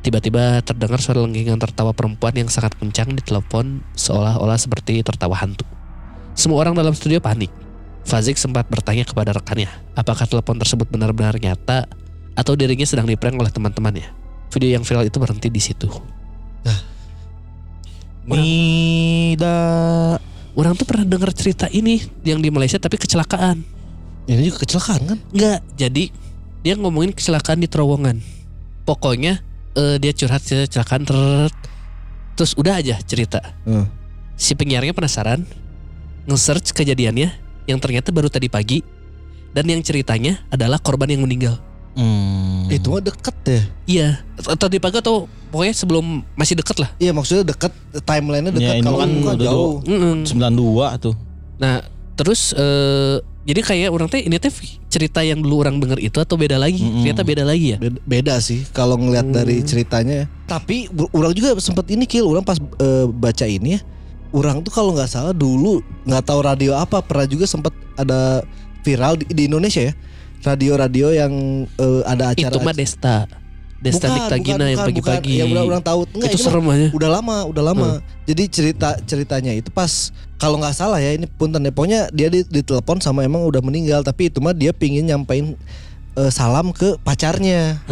Tiba-tiba terdengar suara lengkingan tertawa perempuan yang sangat kencang di telepon seolah-olah seperti tertawa hantu. Semua orang dalam studio panik. Fazik sempat bertanya kepada rekannya, apakah telepon tersebut benar-benar nyata atau dirinya sedang diprank oleh teman-temannya. Video yang viral itu berhenti di situ. Nida. Orang tuh pernah dengar cerita ini yang di Malaysia tapi kecelakaan. Ini juga kecelakaan kan? Enggak, jadi dia ngomongin kecelakaan di terowongan. Pokoknya eh, dia curhat kecelakaan ter terus udah aja cerita. Hmm. Si penyiarnya penasaran, nge-search kejadiannya yang ternyata baru tadi pagi dan yang ceritanya adalah korban yang meninggal. Hmm. Itu mah deket ya. Iya, atau di pagi atau pokoknya sebelum masih deket lah. Iya maksudnya deket timelinenya Ya, deket ini kalau kan bukan jauh. Mm-mm. 92 tuh. Nah, terus eh jadi kayak orang teh ini teh cerita yang dulu orang denger itu atau beda lagi? Mm-mm. Ternyata beda lagi ya. Beda, beda sih kalau ngelihat dari ceritanya. Tapi bu- orang juga sempat ini kill orang pas eh, baca ini ya. Orang tuh kalau nggak salah dulu nggak tahu radio apa pernah juga sempat ada viral di, di Indonesia ya. Radio-radio yang eh, ada acara Itu mah Desta. Destanik Tagina yang pagi-pagi. Yang udah orang tahu. Enggak, Itu ini serem aja. Udah lama, udah lama. Jadi cerita ceritanya itu pas kalau nggak salah ya ini punten ya, pokoknya dia di, ditelepon sama emang udah meninggal tapi itu mah dia pingin nyampein eh, salam ke pacarnya.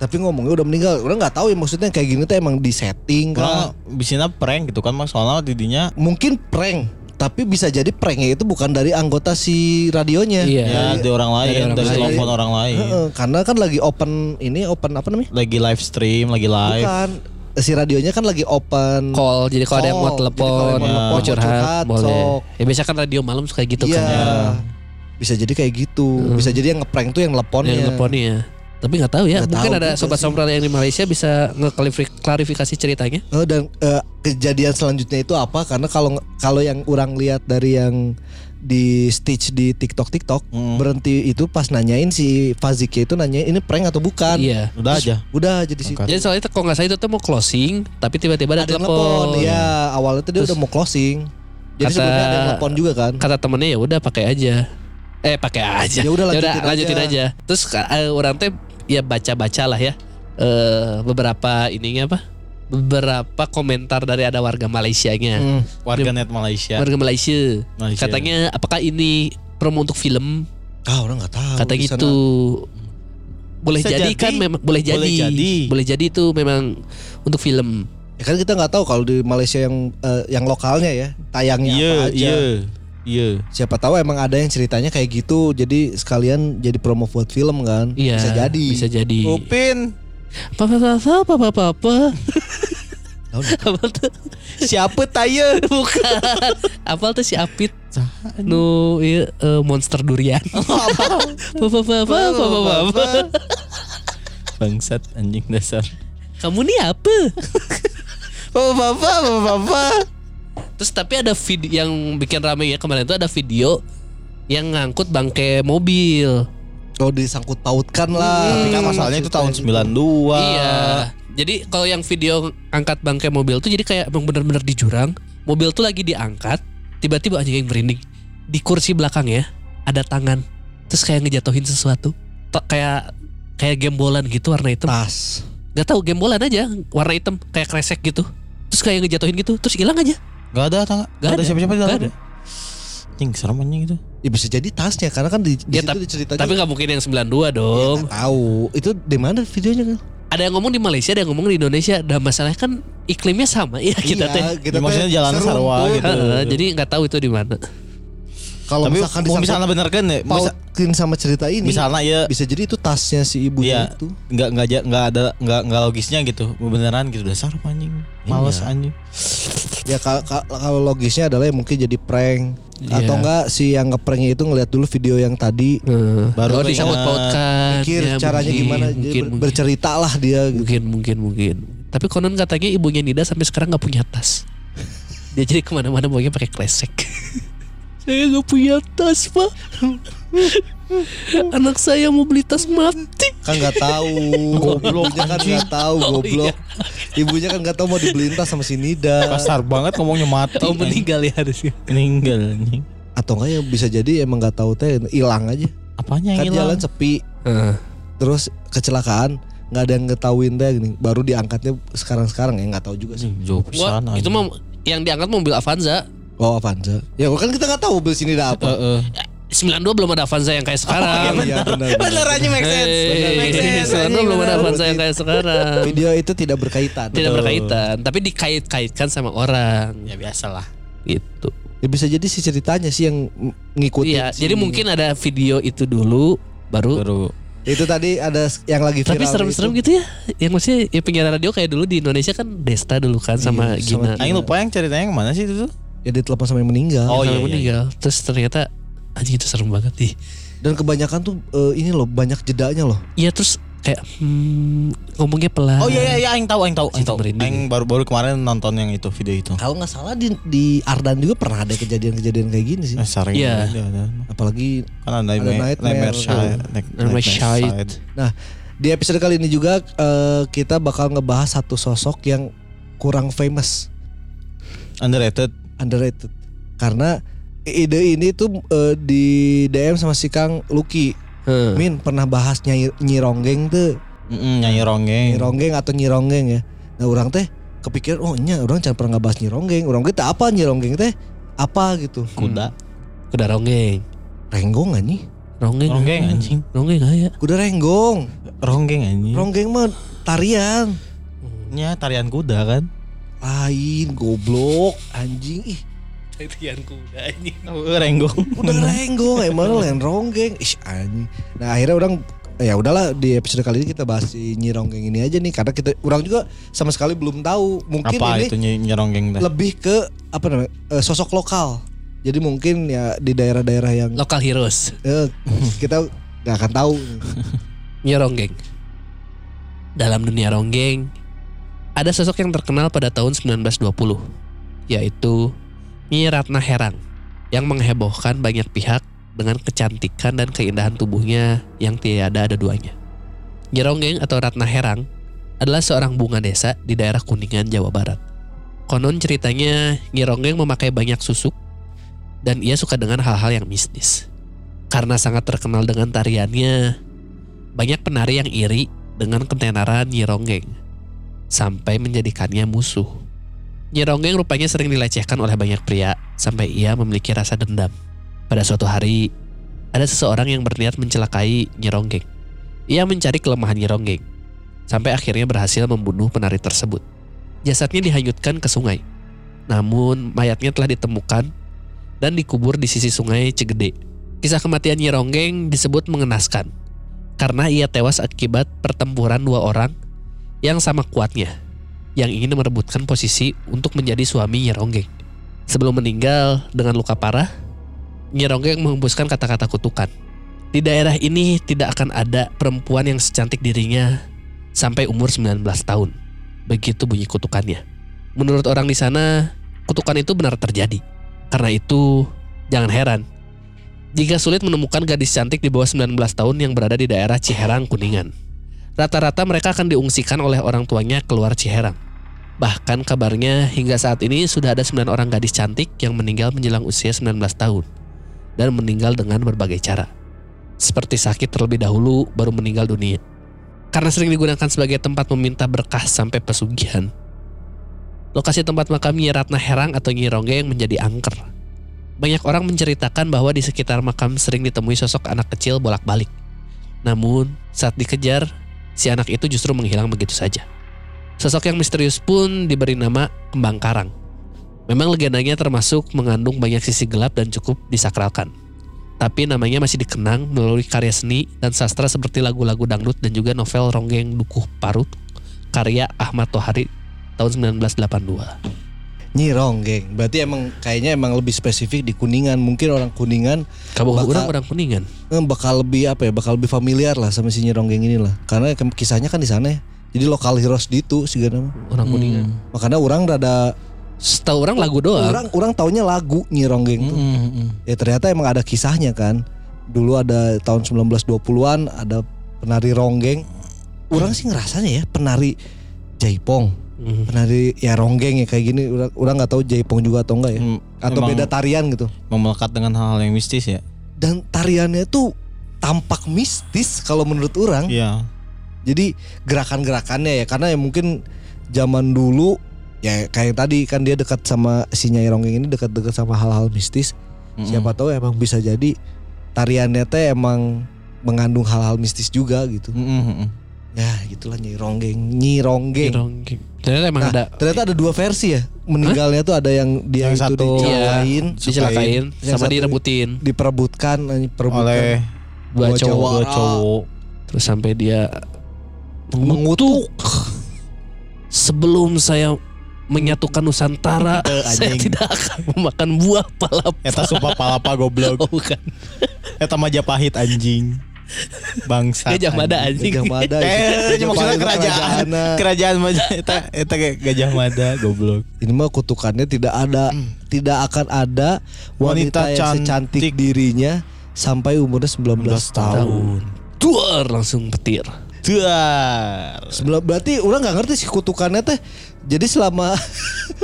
Tapi ngomongnya udah meninggal. Orang nggak tahu ya maksudnya kayak gini tuh emang di setting Orang kan. bisanya prank gitu kan Mas soalnya didinya Mungkin prank. Tapi bisa jadi pranknya itu bukan dari anggota si radionya. Iya. ya dari orang lain, orang dari lain. telepon orang lain. Heeh, karena kan lagi open ini open apa namanya? Lagi live stream, lagi live. Bukan. Si radionya kan lagi open Call jadi kalau ada yang mau telepon, mau curhat, curhat, boleh. sok. Ya biasa kan radio malam suka gitu Iya. kan. Bisa jadi kayak gitu. Bisa jadi yang ngeprank tuh yang teleponnya. Yang teleponnya. Tapi nggak tahu ya, Nggak mungkin tahu ada sobat sih. sombral yang di Malaysia bisa ngeklarifikasi ceritanya. Oh, dan eh, kejadian selanjutnya itu apa? Karena kalau kalau yang orang lihat dari yang di stitch di TikTok TikTok Hmm. berhenti itu pas nanyain si Faziknya itu nanyain ini prank atau bukan? Iya. Udah aja. Udah jadi situ. Jadi soalnya kalau nggak salah itu tuh mau closing, tapi tiba-tiba ada, Ada telepon. telepon. Iya, awalnya tuh dia Terus udah mau closing. Jadi kata- sebenarnya ada telepon juga kan. Kata temennya ya udah pakai aja. Eh pakai aja. Ya udah, lanjutin lanjutin aja. aja. Terus eh, orang teh ya baca-baca lah ya. Eh beberapa ininya apa? Beberapa komentar dari ada warga Malaysianya. Hmm. Warganet Malaysia. Warga Malaysia. Malaysia. Katanya apakah ini promo untuk film? Ah, orang nggak tahu. Kata sana. gitu. Boleh Bisa jadi, jadi. kan memang boleh jadi. Boleh jadi. Boleh jadi itu memang untuk film. Ya kan kita nggak tahu kalau di Malaysia yang eh, yang lokalnya ya tayangnya Iya, apa aja. iya. Iya. Siapa tahu emang ada yang ceritanya kayak gitu. Jadi sekalian jadi promo buat film kan. Iya. Bisa jadi. Bisa jadi. Upin, Apa apa apa apa apa apa. Apa tuh? siapa taya? Bukan. Apal tuh si Apit. Nu iya, eh, monster durian. Apa apa apa apa apa apa, apa. Bangsat anjing dasar. Kamu nih apa? Bapak, bapak, bapak. Terus tapi ada video yang bikin rame ya kemarin itu ada video yang ngangkut bangke mobil. Oh disangkut pautkan lah. Tapi kan masalahnya itu tahun 92. Iya. Jadi kalau yang video angkat bangkai mobil tuh jadi kayak emang bener-bener di jurang. Mobil tuh lagi diangkat, tiba-tiba aja yang merinding. Di kursi belakangnya ada tangan. Terus kayak ngejatuhin sesuatu. To- kayak kayak gembolan gitu warna hitam. Tas. Gak tahu gembolan aja warna hitam kayak kresek gitu. Terus kayak ngejatuhin gitu, terus hilang aja. Gak ada tangga. Gak Gak ada ada. siapa-siapa di Gak dalamnya. Anjing serem anjing itu. Ya bisa jadi tasnya karena kan di, di Ya, situ tapi- diceritanya. Tapi nggak mungkin yang 92 Ya, dong. nggak tahu. Itu di mana videonya kan? Ada yang ngomong di Malaysia, ada yang ngomong di Indonesia. Dan masalahnya kan iklimnya sama ya kita teh. kita Ya, maksudnya jalan sarwa gitu. Heeh, jadi nggak tahu itu di mana. Kalau Tapi misalkan mau disangkut misalnya bener kan ya? Pautin sama cerita ini. Misalnya ya bisa jadi itu tasnya si ibunya Iya. itu. nggak nggak nggak ada nggak nggak logisnya gitu beneran gitu dasar anjing males Iya. anjing Ya ka- ka- kalau logisnya adalah ya mungkin jadi prank Iya. atau enggak si yang ngepranknya itu ngelihat dulu video yang tadi Baru Baru oh, keinget. pautkan. mikir Ya, caranya mungkin, gimana jadi Mungkin, ber- mungkin, bercerita lah dia gitu. mungkin, mungkin, mungkin. Tapi konon katanya ibunya Nida sampai sekarang nggak punya tas. Dia jadi ke mana-mana pokoknya pakai kresek. saya nggak punya tas pak. Anak saya mau beli tas mati. kan nggak tahu. Goblok, ibunya kan nggak tahu Oh, goblok. Ibunya kan nggak tahu mau dibeliin tas sama si Nida. Kasar banget ngomongnya mati Oh meninggal ya harusnya. meninggal anjing. Atau enggak ya bisa jadi emang nggak tahu teh hilang aja. Apanya kan yang jalan hilang sepi. Heeh. terus kecelakaan nggak ada yang ngetahuin teh gini. Baru diangkatnya sekarang sekarang ya nggak tahu juga sih. Jauh Wah, pisan itu mah yang diangkat mobil Avanza. Oh Avanza ya kan kita nggak tahu mobil sini ada apa Heeh. 92 belum ada Avanza yang kayak sekarang. iya benar bener aja make sense Bener, make sense, Hey, belum ada. Avanza yang kayak sekarang. video itu tidak berkaitan Tidak berkaitan, tapi dikait-kaitkan sama orang ya biasa lah gitu. ya bisa jadi sih ceritanya sih yang ng- ngikutin Iya, si- jadi mungkin ada video itu dulu baru baru itu tadi ada yang lagi viral tapi serem-serem itu. gitu ya. Yang maksudnya ya penyiaran radio kayak dulu di Indonesia kan Desta dulu kan sama Iya, sama Gina. Aing lupa yang ceritanya yang mana sih itu tuh ya ditelepon sama yang meninggal Oh, Sama iya, iya, meninggal. Terus ternyata anjing itu serem banget nih. dan kebanyakan tuh eh, ini loh banyak jedanya loh Iya terus kayak hmm, ngomongnya pelan. oh iya iya iya Aing tahu Aing tahu Aing Itu tahu merinding. Aing baru baru kemarin nonton yang itu video itu kalau nggak salah di di Ardan juga pernah ada kejadian-kejadian kayak gini sih Eh, sering Iya. ada, ada. apalagi kan ada, Ada nightmare, nightmare, nightmare. Nah, di episode kali ini juga eh, kita bakal ngebahas satu sosok yang kurang famous, underrated underrated. Karena ide ini tuh eh, di DM sama si Kang Lucky. Heeh. Min pernah bahas Nyai Nyi Ronggeng tuh. Mm-mm, nyanyi ronggeng. Nyironggeng atau nyironggeng ya. Nah orang teh kepikiran oh nya orang jangan pernah ngebahas nyironggeng. Orang kita apa nyironggeng teh apa gitu. Kuda. Kuda ronggeng. Renggong anjing. Ronggeng. Ronggeng anjing. Ronggeng aya. Kuda renggong. Ronggeng anjing. Ronggeng mah tarian. Nya tarian kuda kan. Lain goblok anjing ih. Tarian kuda ini. Oh, renggong. Udah renggong emang lain ronggeng. Ih anjing. Nah akhirnya orang ya udahlah di episode kali ini kita bahas si Nyi Ronggeng ini aja nih karena kita orang juga sama sekali belum tahu mungkin Apa ini itu ny- nyeronggeng teh? lebih ke apa namanya eh, sosok lokal jadi mungkin ya di daerah-daerah yang Lokal heroes. eh, kita nggak akan tahu Nyi Ronggeng. Dalam dunia ronggeng, ada sosok yang terkenal pada tahun 1920, yaitu Nyi Ratna Herang, yang menghebohkan banyak pihak dengan kecantikan dan keindahan tubuhnya yang tiada ada duanya. Nyi Ronggeng atau Ratna Herang adalah seorang bunga desa di daerah Kuningan, Jawa Barat. Konon ceritanya Nyi Ronggeng memakai banyak susuk dan ia suka dengan hal-hal yang mistis. Karena sangat terkenal dengan tariannya, banyak penari yang iri dengan ketenaran Nyi Ronggeng sampai menjadikannya musuh. Nyi Ronggeng rupanya sering dilecehkan oleh banyak pria sampai ia memiliki rasa dendam. Pada suatu hari, ada seseorang yang berniat mencelakai Nyi Ronggeng. Ia mencari kelemahan Nyi Ronggeng sampai akhirnya berhasil membunuh penari tersebut. Jasadnya dihanyutkan ke sungai. Namun mayatnya telah ditemukan dan dikubur di sisi sungai Cegede. Kisah kematian Nyi Ronggeng disebut mengenaskan karena ia tewas akibat pertempuran dua orang yang sama kuatnya yang ingin merebutkan posisi untuk menjadi suami Nyi Ronggeng. Sebelum meninggal dengan luka parah, Nyi Ronggeng menghembuskan kata-kata kutukan. Di daerah ini tidak akan ada perempuan yang secantik dirinya sampai umur 19 tahun. Begitu bunyi kutukannya. Menurut orang di sana, kutukan itu benar terjadi. Karena itu, jangan heran jika sulit menemukan gadis cantik di bawah 19 tahun yang berada di daerah Ciherang, Kuningan. Rata-rata mereka akan diungsikan oleh orang tuanya keluar Ciherang. Bahkan kabarnya hingga saat ini sudah ada 9 orang gadis cantik yang meninggal menjelang usia 19 tahun. Dan meninggal dengan berbagai cara. Seperti sakit terlebih dahulu baru meninggal dunia. Karena sering digunakan sebagai tempat meminta berkah sampai pesugihan. Lokasi tempat makam Nyi Ratna Herang atau Nyi Ronggeng menjadi angker. Banyak orang menceritakan bahwa di sekitar makam sering ditemui sosok anak kecil bolak-balik. Namun, saat dikejar, si anak itu justru menghilang begitu saja. Sosok yang misterius pun diberi nama Kembang Karang. Memang legendanya termasuk mengandung banyak sisi gelap dan cukup disakralkan. Tapi namanya masih dikenang melalui karya seni dan sastra seperti lagu-lagu dangdut dan juga novel Ronggeng Dukuh Parut karya Ahmad Tohari tahun 1982. Nyi Ronggeng berarti emang kayaknya emang lebih spesifik di Kuningan. Mungkin orang Kuningan Kamu Bakal- orang orang kuningan. eh, bakal lebih apa ya? Bakal lebih familiar lah sama si Nyi Ronggeng ini lah karena kisahnya kan di sana ya. Jadi lokal heroes di itu sih nama Orang kuningan. makanya orang rada Setahu orang lagu doang. orang orang taunya lagu Nyi Ronggeng tuh. Mm-mm. ya ternyata emang ada kisahnya kan. Dulu ada tahun 1920-an ada penari ronggeng orang sih ngerasanya ya penari jaipong Mhm. penari ya ronggeng ya kayak gini orang orang nggak tahu jaipong juga atau enggak ya Mm, atau beda tarian gitu Memelekat dengan hal-hal yang mistis ya. dan tariannya tuh tampak mistis kalau menurut orang Iya. jadi gerakan-gerakannya ya karena ya mungkin zaman dulu ya kayak tadi kan dia dekat sama si Nyai Ronggeng ini dekat-dekat sama hal-hal mistis Mm-mm. siapa tahu emang bisa jadi tariannya teh emang mengandung hal-hal mistis juga gitu Mm-mm, mm-mm. Ya gitulah Nyai Ronggeng Nyi Ronggeng Ronggeng. Ternyata emang Nah, ada ternyata ada dua versi ya meninggalnya tuh ada yang dia Yang itu satu- dicelakain dicelakain Yang sama satu- direbutin diperebutkan eh, perebutkan Oleh dua cowok. cowok. dua cowok. Terus sampai dia mengutuk sebelum saya menyatukan Nusantara, saya anjing. tidak akan memakan buah palapa. Eta sumpah palapa goblok. Oh, bukan. Eta Majapahit anjing. Bangsa. Gajah Mada anjing. Gajah Mada Eh, maksudnya kerajaan. Kerajaan Majapahit. Eta eta kayak Gajah Mada goblok. Ini mah kutukannya tidak ada, tidak akan ada wanita, Wanita yang secantik cantik. dirinya sampai umurnya 19 tahun. Tahun. Duar langsung petir. Duar. Sebelum berarti orang nggak ngerti sih kutukannya teh. Jadi selama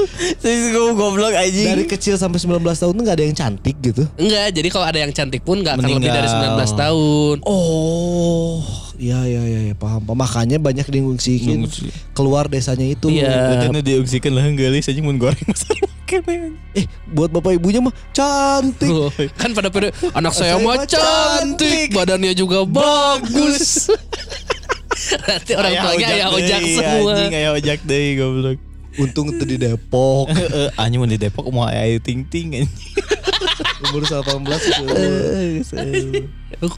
goblok anjing. dari kecil sampai 19 tahun tuh nggak ada yang cantik gitu. Enggak, jadi kalau ada yang cantik pun nggak akan lebih dari Meninggal. 19 tahun. Oh, iya iya iya ya, paham. paham. Makanya banyak diungsikin keluar desanya itu. Iya. Karena diungsikan lah gelis aja mun goreng masalah. Eh, buat bapak ibunya mah cantik. Oh, kan pada periode anak saya Saya mah mah cantik, badannya juga bagus. Berarti orang tuanya ayah ojak semua. Anjing aya ojak deui goblok. Untung itu di Depok. Heeh, anjing mun di Depok mau aya ting ting anjing. Umur 18 itu.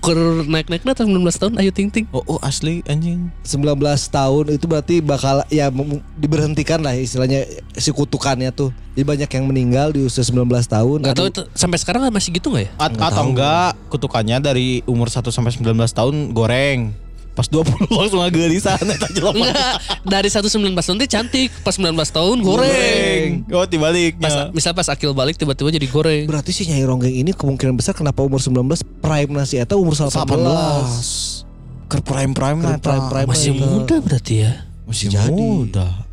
Kur naik-naik atas 19 tahun ayo ting ting. Oh, oh asli anjing. 19 tahun itu berarti bakal ya diberhentikan lah istilahnya si kutukannya tuh. Jadi banyak yang meninggal di usia 19 tahun. Gak tahu sampai sekarang masih gitu gak ya? Atau tahu. enggak kutukannya dari umur 1 sampai 19 tahun goreng. Pas 20 langsung eta jelema. Enggak, dari 119 tahun dia cantik, pas 19 tahun goreng. Oh, dibaliknya. Pas, misal pas akil balik tiba-tiba jadi goreng. berarti si Nyai Ronggeng ini kemungkinan besar kenapa umur 19 prime nasi eta umur 18. 18. Ker prime prime Keur prime-prime. Masih muda berarti ya. Masih Jadi. muda.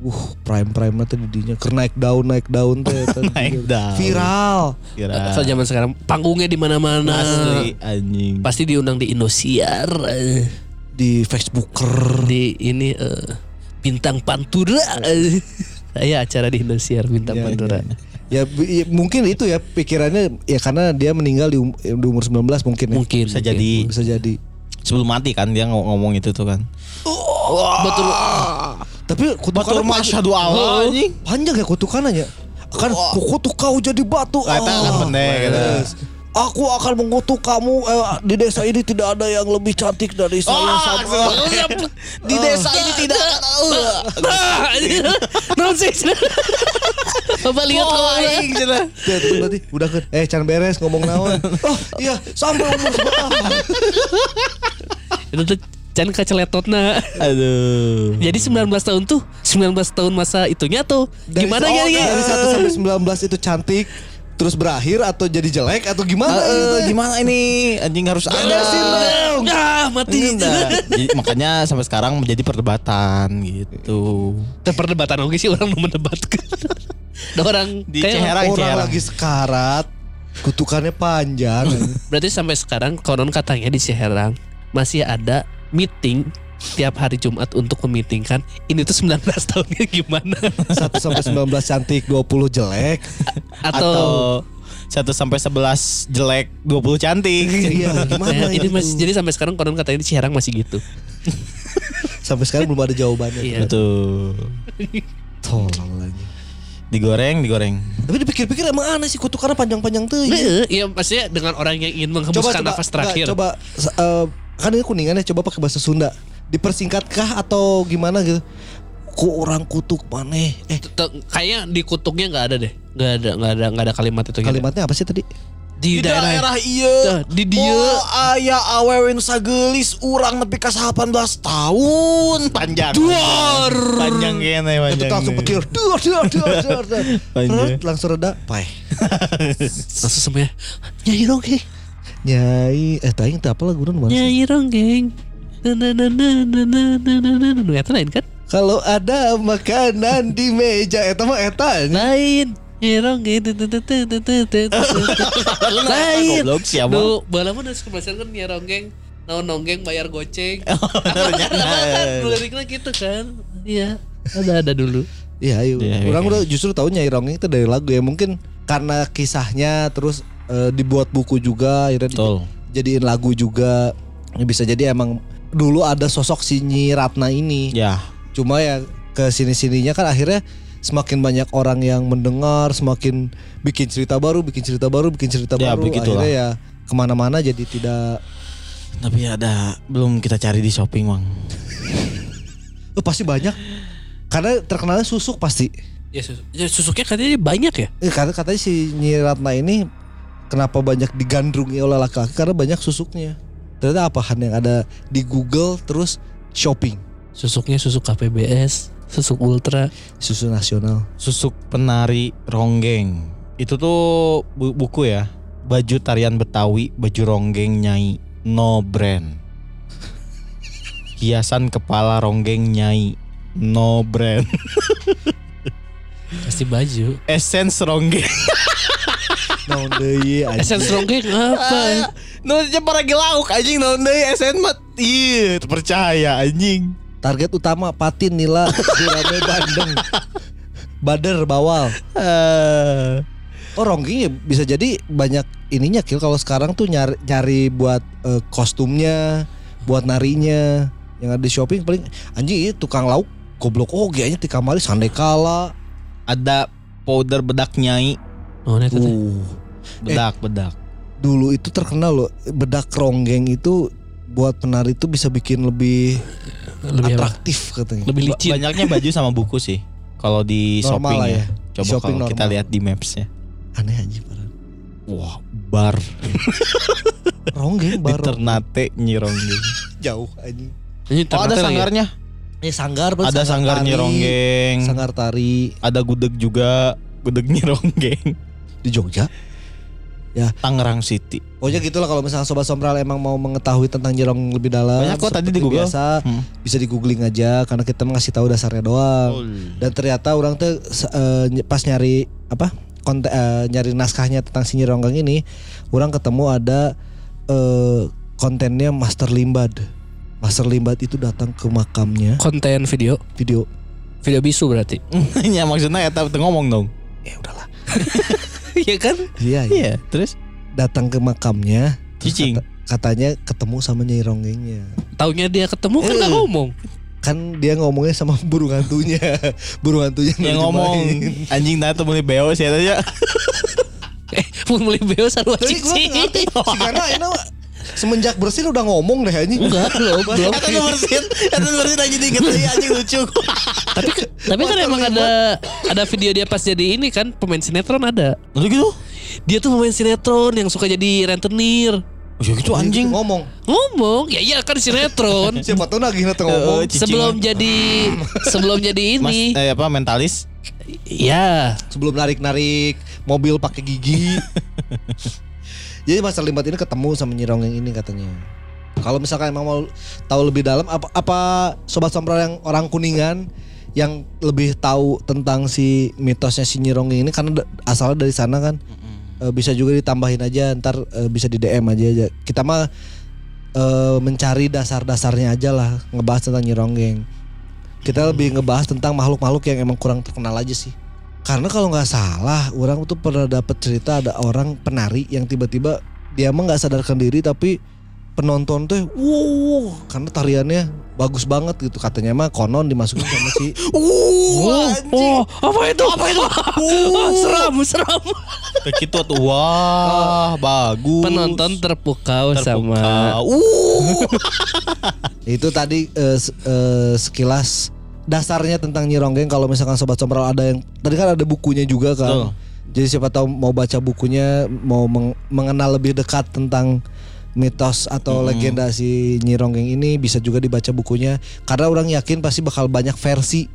Uh, prime prime nanti didinya ker naik daun naik daun teh eta. Naik daun. Viral. Kira. Asal zaman sekarang panggungnya di mana-mana. Asli anjing. Pasti diundang di Indosiar, di Facebooker. di ini eh, bintang Pantura. eh. Saya acara di Indosiar bintang Ya, Pantura. Ya, bi- ya, mungkin itu ya pikirannya ya karena dia meninggal di, um- di umur 19 mungkin ya. Mungkin Bisa mungkin. jadi Bisa jadi. sebelum mati kan dia ngom- ngomong itu tuh kan. betul. Tapi panjang, syahdu Allah anjing. panjang ya kutukannya. Kan kukutuk kau jadi batu. Kata kan pendek gitu. Aku akan mengutuk kamu eh, di desa ini tidak ada yang lebih cantik dari saya sama. Di desa ini tidak Non sih. Bapak lihat Oh, aing cenah. Berarti udah kan eh can beres ngomong naon. Oh iya sampai umur seberapa. itu jangan keceletotna. Aduh. Jadi 19 tahun tuh 19 tahun masa itunya tuh Dari- gimana oh, ya? ya? Dari 1 sampai 19 itu cantik terus berakhir atau jadi jelek atau gimana gitu ya? gimana ini anjing harus ada. Beresin dong. Ah, mati. Enggak. Jadi, makanya sampai sekarang menjadi perdebatan gitu. Itu perdebatan oke sih orang mau mendebatkan. Orang Di kayak Ciherang, Orang Ciherang. lagi sekarat kutukannya panjang. berarti sampai sekarang konon katanya di Ciherang masih ada meeting tiap hari Jumat untuk memitingkan ini tuh 19 tahunnya gimana 1 sampai 19 cantik, 20 jelek. atau, Atau 1 sampai 11 jelek, 20 cantik. Iya, gimana Ya, ini masih jadi sampai sekarang konon katanya di Ciherang masih gitu Sampai sekarang belum ada jawabannya. Iya. Betul. Tolong lagi. Digoreng, digoreng. Tapi dipikir-pikir emang aneh sih kutukannya panjang-panjang tuh. Iya, iya maksudnya dengan orang yang ingin menghembuskan nafas terakhir. enggak, coba eh, kan ini kuningannya coba pakai bahasa Sunda. Dipersingkatkah atau gimana gitu? Ku orang kutuk maneh. Eh, Kayaknya di kutubnya nggak ada deh, nggak ada, nggak ada, nggak ada kalimat itu. gitu. kalimatnya apa sih tadi? di, daerah, iya. Dah, di dia. Oh, aya awewe nu sagelis urang nepi ka 18 tahun. Panjang. Duar. Panjang kene Itu panjang. langsung petir. Duar, duar, duar, duar, Langsung reda. Pai. langsung semuanya Nyai Ronggeng, nyai eh tayang apa lagu nu nyai ronggeng. Eta lain kan? Kalau ada makanan di meja eh, Eta mah eh, Eta Lain. Nyai ronggeng. Lain. Duh Balaman udah suka belasan kan nyai ronggeng. Nau nonggeng bayar goceng. Oh, liriknya gitu kan. Iya Ada-ada dulu. Iya ayo Orang udah justru tahu nyai rongeng itu dari lagu ya. Mungkin karena kisahnya terus eh, dibuat buku juga akhirnya Betul. dijadiin lagu juga. Ya, Bisa jadi emang dulu ada sosok si Nyi Ratna ini. Ya. Cuma ya ke sini-sininya kan akhirnya semakin banyak orang yang mendengar, semakin bikin cerita baru, bikin cerita baru, bikin cerita Ya, baru. begitulah. Akhirnya ya ke mana-mana jadi tidak. Tapi ada belum kita cari di shopping, Bang. Oh, pasti banyak. Karena terkenalnya susuk pasti. Ya, sus ya susuknya katanya banyak ya? Eh, karena katanya si Nyi Ratna ini kenapa banyak digandrungi oleh laki-laki karena banyak susuknya. Ternyata apahan yang ada di Google terus shopping Susuknya susuk KPBS, susuk Ultra. susu nasional. Susuk penari ronggeng. Itu tuh bu- buku ya. Baju tarian Betawi, baju ronggeng nyai, no brand. Hiasan kepala ronggeng nyai, no brand. Pasti baju. Essence ronggeng. Naon deui Esen anjing. ronggeng apa? Nu nya para lauk anjing naon deui SN mah. Iya, percaya anjing. Target utama patin nila gurame bandeng. Bader bawal. Eh, Oh ronggeng ya bisa jadi banyak ininya kill kalau sekarang tuh nyari nyari buat eh, kostumnya, buat narinya yang ada di shopping paling anjing ini tukang lauk goblok oh kayaknya ti kamari sande kala. ada powder bedak nyai. Oh. Uh, Bedak, bedak. dulu itu terkenal loh bedak ronggeng itu buat penari itu bisa bikin lebih, Lebih apa? atraktif katanya. Lebih licin. Banyaknya baju sama buku sih. Kalau di Normal shopping lah ya. ya. Coba Shopping kalau kita lihat di mapsnya. Aneh aja parah. Wah, bar Ronggeng di baru Ternate Nyironggeng. jauh anjing. Ini Oh, ada ya? sanggarnya. Eh sanggar Ada sanggar tari, Nyironggeng. Sanggar tari Ada gudeg juga, gudeg Nyironggeng. di Jogja. Tangerang City. Pokoknya gitulah kalau misalnya sobat sombral emang mau mengetahui tentang Nyirong lebih dalam. Banyak kok tadi di Google. Biasa Hmm. bisa di googling aja karena kita ngasih tahu dasarnya doang. Dan ternyata orang tuh ny- pas nyari apa konten eh, nyari naskahnya tentang si Nyironggeng ini, orang ketemu ada eh, kontennya Master Limbad. Master Limbad itu datang ke makamnya Konten video. video. Video bisu berarti. ya maksudnya ya tapi ngomong dong. Ya udahlah. Iya kan? Iya, iya. Iya, terus Datang ke makamnya. terus Cicing. kata- katanya ketemu sama Nyai Ronggengnya. Taunya dia ketemu kan Eh. nggak ngomong. Kan dia ngomongnya sama burung hantunya. burung hantunya yang ngomong anjing tuh mulai beo sih aja. Eh, mau beli beo sarua Tapi gue cici. ngerti si Gana ini semenjak bersin udah ngomong deh anjing. Enggak, belum, belum. Eta nu bersin, eta nu bersin aja dikit deui anjing lucu. tapi tapi kan emang ada ada video dia pas jadi ini kan pemain sinetron ada. Lalu gitu. Dia tuh pemain sinetron yang suka jadi rentenir. Oh, ya gitu anjing. ngomong. Ngomong, ya iya kan sinetron. Siapa tuh lagi nanti ngomong. Eh, sebelum jadi sebelum jadi Mas ini. eh, apa mentalis? Ya, Sebelum narik-narik mobil pakai gigi. Jadi Mas Limbat ini ketemu sama Nyirong yang ini katanya. Kalau misalkan emang mau tahu lebih dalam apa apa sobat sombral yang orang kuningan yang lebih tahu tentang si mitosnya si Nyirong ini karena asalnya dari sana kan Eh, bisa juga ditambahin aja ntar eh, bisa di DM aja aja. Kita mah eh, mencari dasar-dasarnya aja lah ngebahas tentang Nyironggeng. Kita lebih ngebahas tentang makhluk-makhluk yang emang kurang terkenal aja sih. Karena kalau nggak salah, orang tuh pernah dapat cerita ada orang penari yang tiba-tiba dia mah nggak sadarkan diri tapi penonton tuh wow karena tariannya bagus banget gitu katanya mah konon dimasukin sama si Oh, oh, apa itu? Apa itu? Oh, seram, seram. Kayak gitu tuh. Wah, bagus. Penonton terpukau, Terpukau. sama Uh. itu tadi s- eh, sekilas dasarnya tentang Nyironggeng kalau misalkan sobat sombral ada yang tadi kan ada bukunya juga kan. Betul. Jadi siapa tahu mau baca bukunya mau meng- mengenal lebih dekat tentang mitos atau legenda si Nyironggeng ini bisa juga dibaca bukunya karena orang yakin pasti bakal banyak versi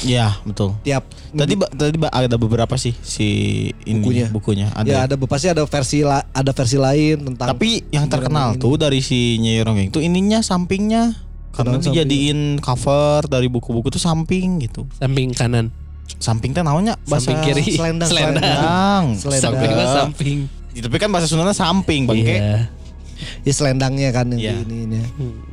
Ya, betul. tiap Tadi ba- tadi ba- ada beberapa sih si ini Bukunya. bukunya. Ada. ya ada pasti ada versi la- ada versi lain tentang Tapi yang terkenal ini. tuh dari si Nyai Ronggeng tuh ininya sampingnya. Karena Kenapa dijadiin cover dari buku-buku tuh samping gitu. samping kanan, Samping teh namanya bahasa samping kiri, selendang, selendang. Selendang. Selendang. Samping Enggak. samping. Ya, Tapi kan bahasa Sundanya samping, Bangke. Iya. ya selendangnya kan yang Iya. di ini ini.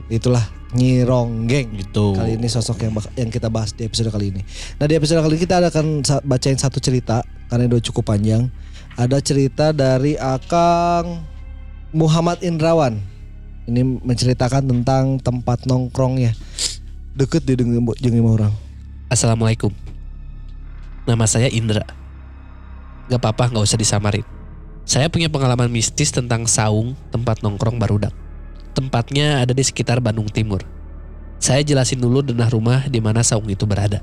Itulah Nyironggeng. Gitu. Kali ini sosok yang bak- yang kita bahas di episode kali ini. Nah di episode kali ini kita akan bacain satu cerita karena udah cukup panjang. Ada cerita dari Akang Muhammad Indrawan. Ini menceritakan tentang tempat nongkrongnya. Deket di dengan orang. Assalamualaikum. Nama saya Indra. Gak apa-apa, gak usah disamarin. Saya punya pengalaman mistis tentang saung tempat nongkrong barudak. Tempatnya ada di sekitar Bandung Timur. Saya jelasin dulu denah rumah di mana saung itu berada.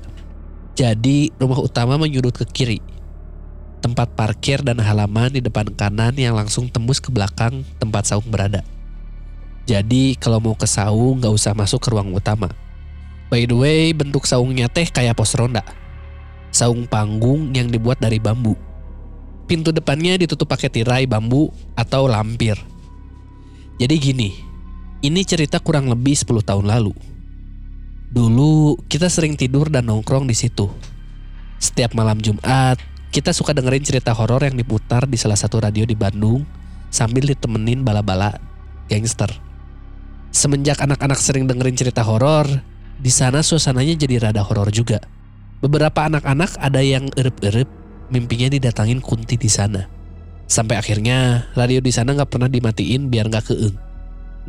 Jadi rumah utama menyudut ke kiri. Tempat parkir dan halaman di depan kanan yang langsung tembus ke belakang tempat saung berada. Jadi kalau mau ke saung gak usah masuk ke ruang utama. By the way, bentuk saungnya teh kayak pos ronda. Saung panggung yang dibuat dari bambu. Pintu depannya ditutup pakai tirai bambu atau lampir. Jadi gini, ini cerita kurang lebih 10 tahun lalu. Dulu kita sering tidur dan nongkrong di situ. Setiap malam Jumat, kita suka dengerin cerita horor yang diputar di salah satu radio di Bandung sambil ditemenin bala-bala gangster. Semenjak anak-anak sering dengerin cerita horor, di sana suasananya jadi rada horor juga. Beberapa anak-anak ada yang erup-erup mimpinya didatangin kunti di sana. Sampai akhirnya radio di sana nggak pernah dimatiin biar nggak keeng.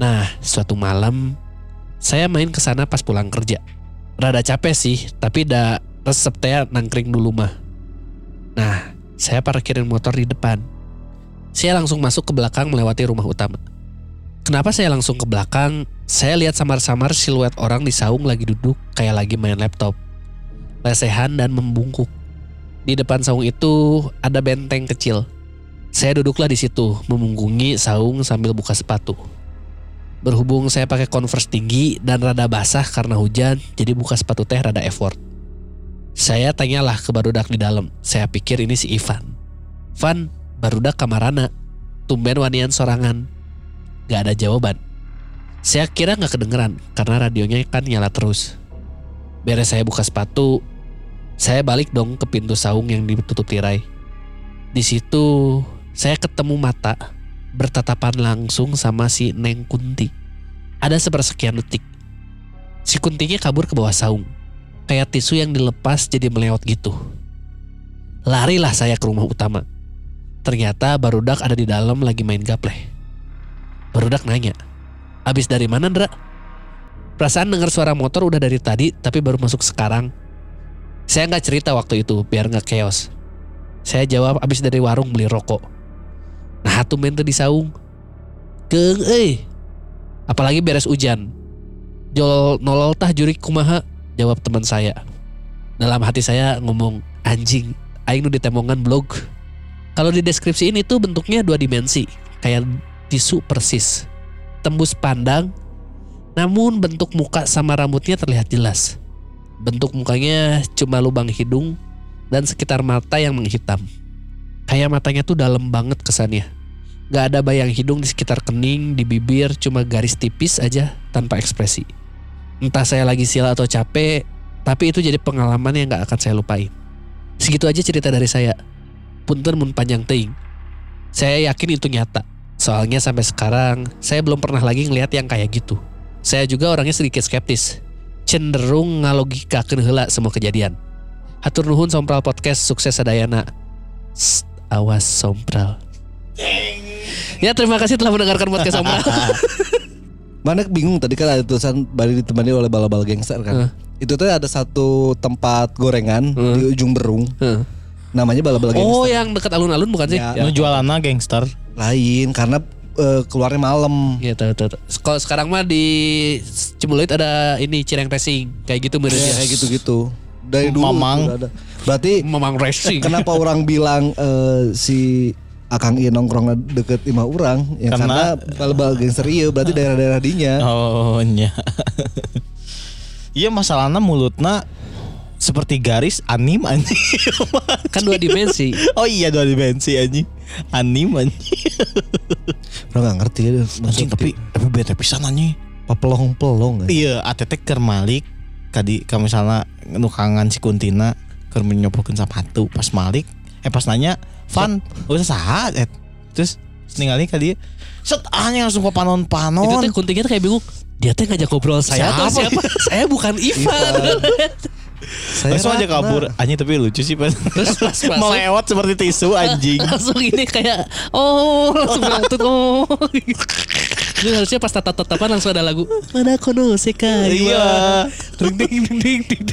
Nah, suatu malam saya main ke sana pas pulang kerja. Rada capek sih, tapi dah resep teh nangkring dulu mah. Nah, saya parkirin motor di depan. Saya langsung masuk ke belakang melewati rumah utama. Kenapa saya langsung ke belakang? Saya lihat samar-samar siluet orang di saung lagi duduk kayak lagi main laptop. Lesehan dan membungkuk. Di depan saung itu ada benteng kecil. Saya duduklah di situ, memunggungi saung sambil buka sepatu. Berhubung saya pakai converse tinggi dan rada basah karena hujan, jadi buka sepatu teh rada effort. Saya tanyalah ke barudak di dalam. Saya pikir ini si Ivan. Van, barudak kamarana. Tumben wanian sorangan. Gak ada jawaban. Saya kira gak kedengeran karena radionya kan nyala terus. Beres saya buka sepatu, saya balik dong ke pintu saung yang ditutup tirai. Di situ saya ketemu mata bertatapan langsung sama si Neng Kunti. Ada sepersekian detik. Si Kuntinya kabur ke bawah saung. Kayak tisu yang dilepas jadi melewat gitu. Larilah saya ke rumah utama. Ternyata Barudak ada di dalam lagi main gapleh. Barudak nanya, Abis dari mana Ndra? Perasaan dengar suara motor udah dari tadi tapi baru masuk sekarang. Saya nggak cerita waktu itu biar nggak chaos. Saya jawab abis dari warung beli rokok. Nah tuh mente di saung. Keeng eh. Apalagi beres hujan. Jol nolol tah jurik kumaha jawab teman saya. Dalam hati saya ngomong anjing aing nu ditemongan blog. Kalau di deskripsi ini tuh bentuknya dua dimensi, kayak tisu persis. Tembus pandang, namun bentuk muka sama rambutnya terlihat jelas. Bentuk mukanya cuma lubang hidung dan sekitar mata yang menghitam. Kayak matanya tuh dalam banget kesannya. Gak ada bayang hidung di sekitar kening, di bibir, cuma garis tipis aja tanpa ekspresi. Entah saya lagi sila atau capek, tapi itu jadi pengalaman yang gak akan saya lupain. Segitu aja cerita dari saya. Punten mun panjang teing. Saya yakin itu nyata. Soalnya sampai sekarang saya belum pernah lagi ngelihat yang kayak gitu. Saya juga orangnya sedikit skeptis. Cenderung ngalogikakeun heula semua kejadian. Hatur nuhun Sompral Podcast sukses sadayana. Sst, awas Sompral. Ya terima kasih telah mendengarkan podcast Sompral. Mana bingung tadi kan ada tulisan Bali ditemani oleh bala-bala gangster kan. Heeh. Itu tuh ada satu tempat gorengan Heeh. di ujung Berung. Heeh. Namanya bala-bala gangster. oh yang dekat alun-alun bukan sih? Ya. Nu jualanna gangster. Lain karena eh, keluarnya malam. Iya tahu tahu. tahu. Kalau sekarang mah di Cimulit ada ini Cireng Racing kayak gitu mirip Ya, ya. kayak gitu-gitu. Dari dulu Mamang. udah ada. Berarti Memang racing. kenapa orang bilang eh, si Akang Iya nongkrong deket lima orang ya karena, Karena- bal-bal gangster iya berarti daerah-daerah dinya. Oh nya. Iya masalahnya mulutna seperti garis anim anjing. kan dua dimensi. oh iya dua dimensi anjing. Anim anjing. Orang nggak ngerti ya. Anjing tapi tapi bete pisan anjing. pelong-pelong ya. Iya, ATT keur malik kadi ka misalnya nukangan si Kuntina keur menyopokeun sepatu pas malik eh pas nanya Van udah sahat et terus ningali ka dia set anjing langsung ke Itu panon-panon teh kuntingnya tuh kayak bingung. Dia teh ngajak ngobrol saya atau Siapa? siapa? saya bukan Ivan. Saya langsung aja kabur anjing tapi lucu sih pas Terus pas masuk melewat seperti tisu anjing langsung ini kayak oh langsung ngantuk oh. Ini harusnya pas tatap-tatapan langsung ada lagu Mana kono sekai Iya. Ding ding ding ding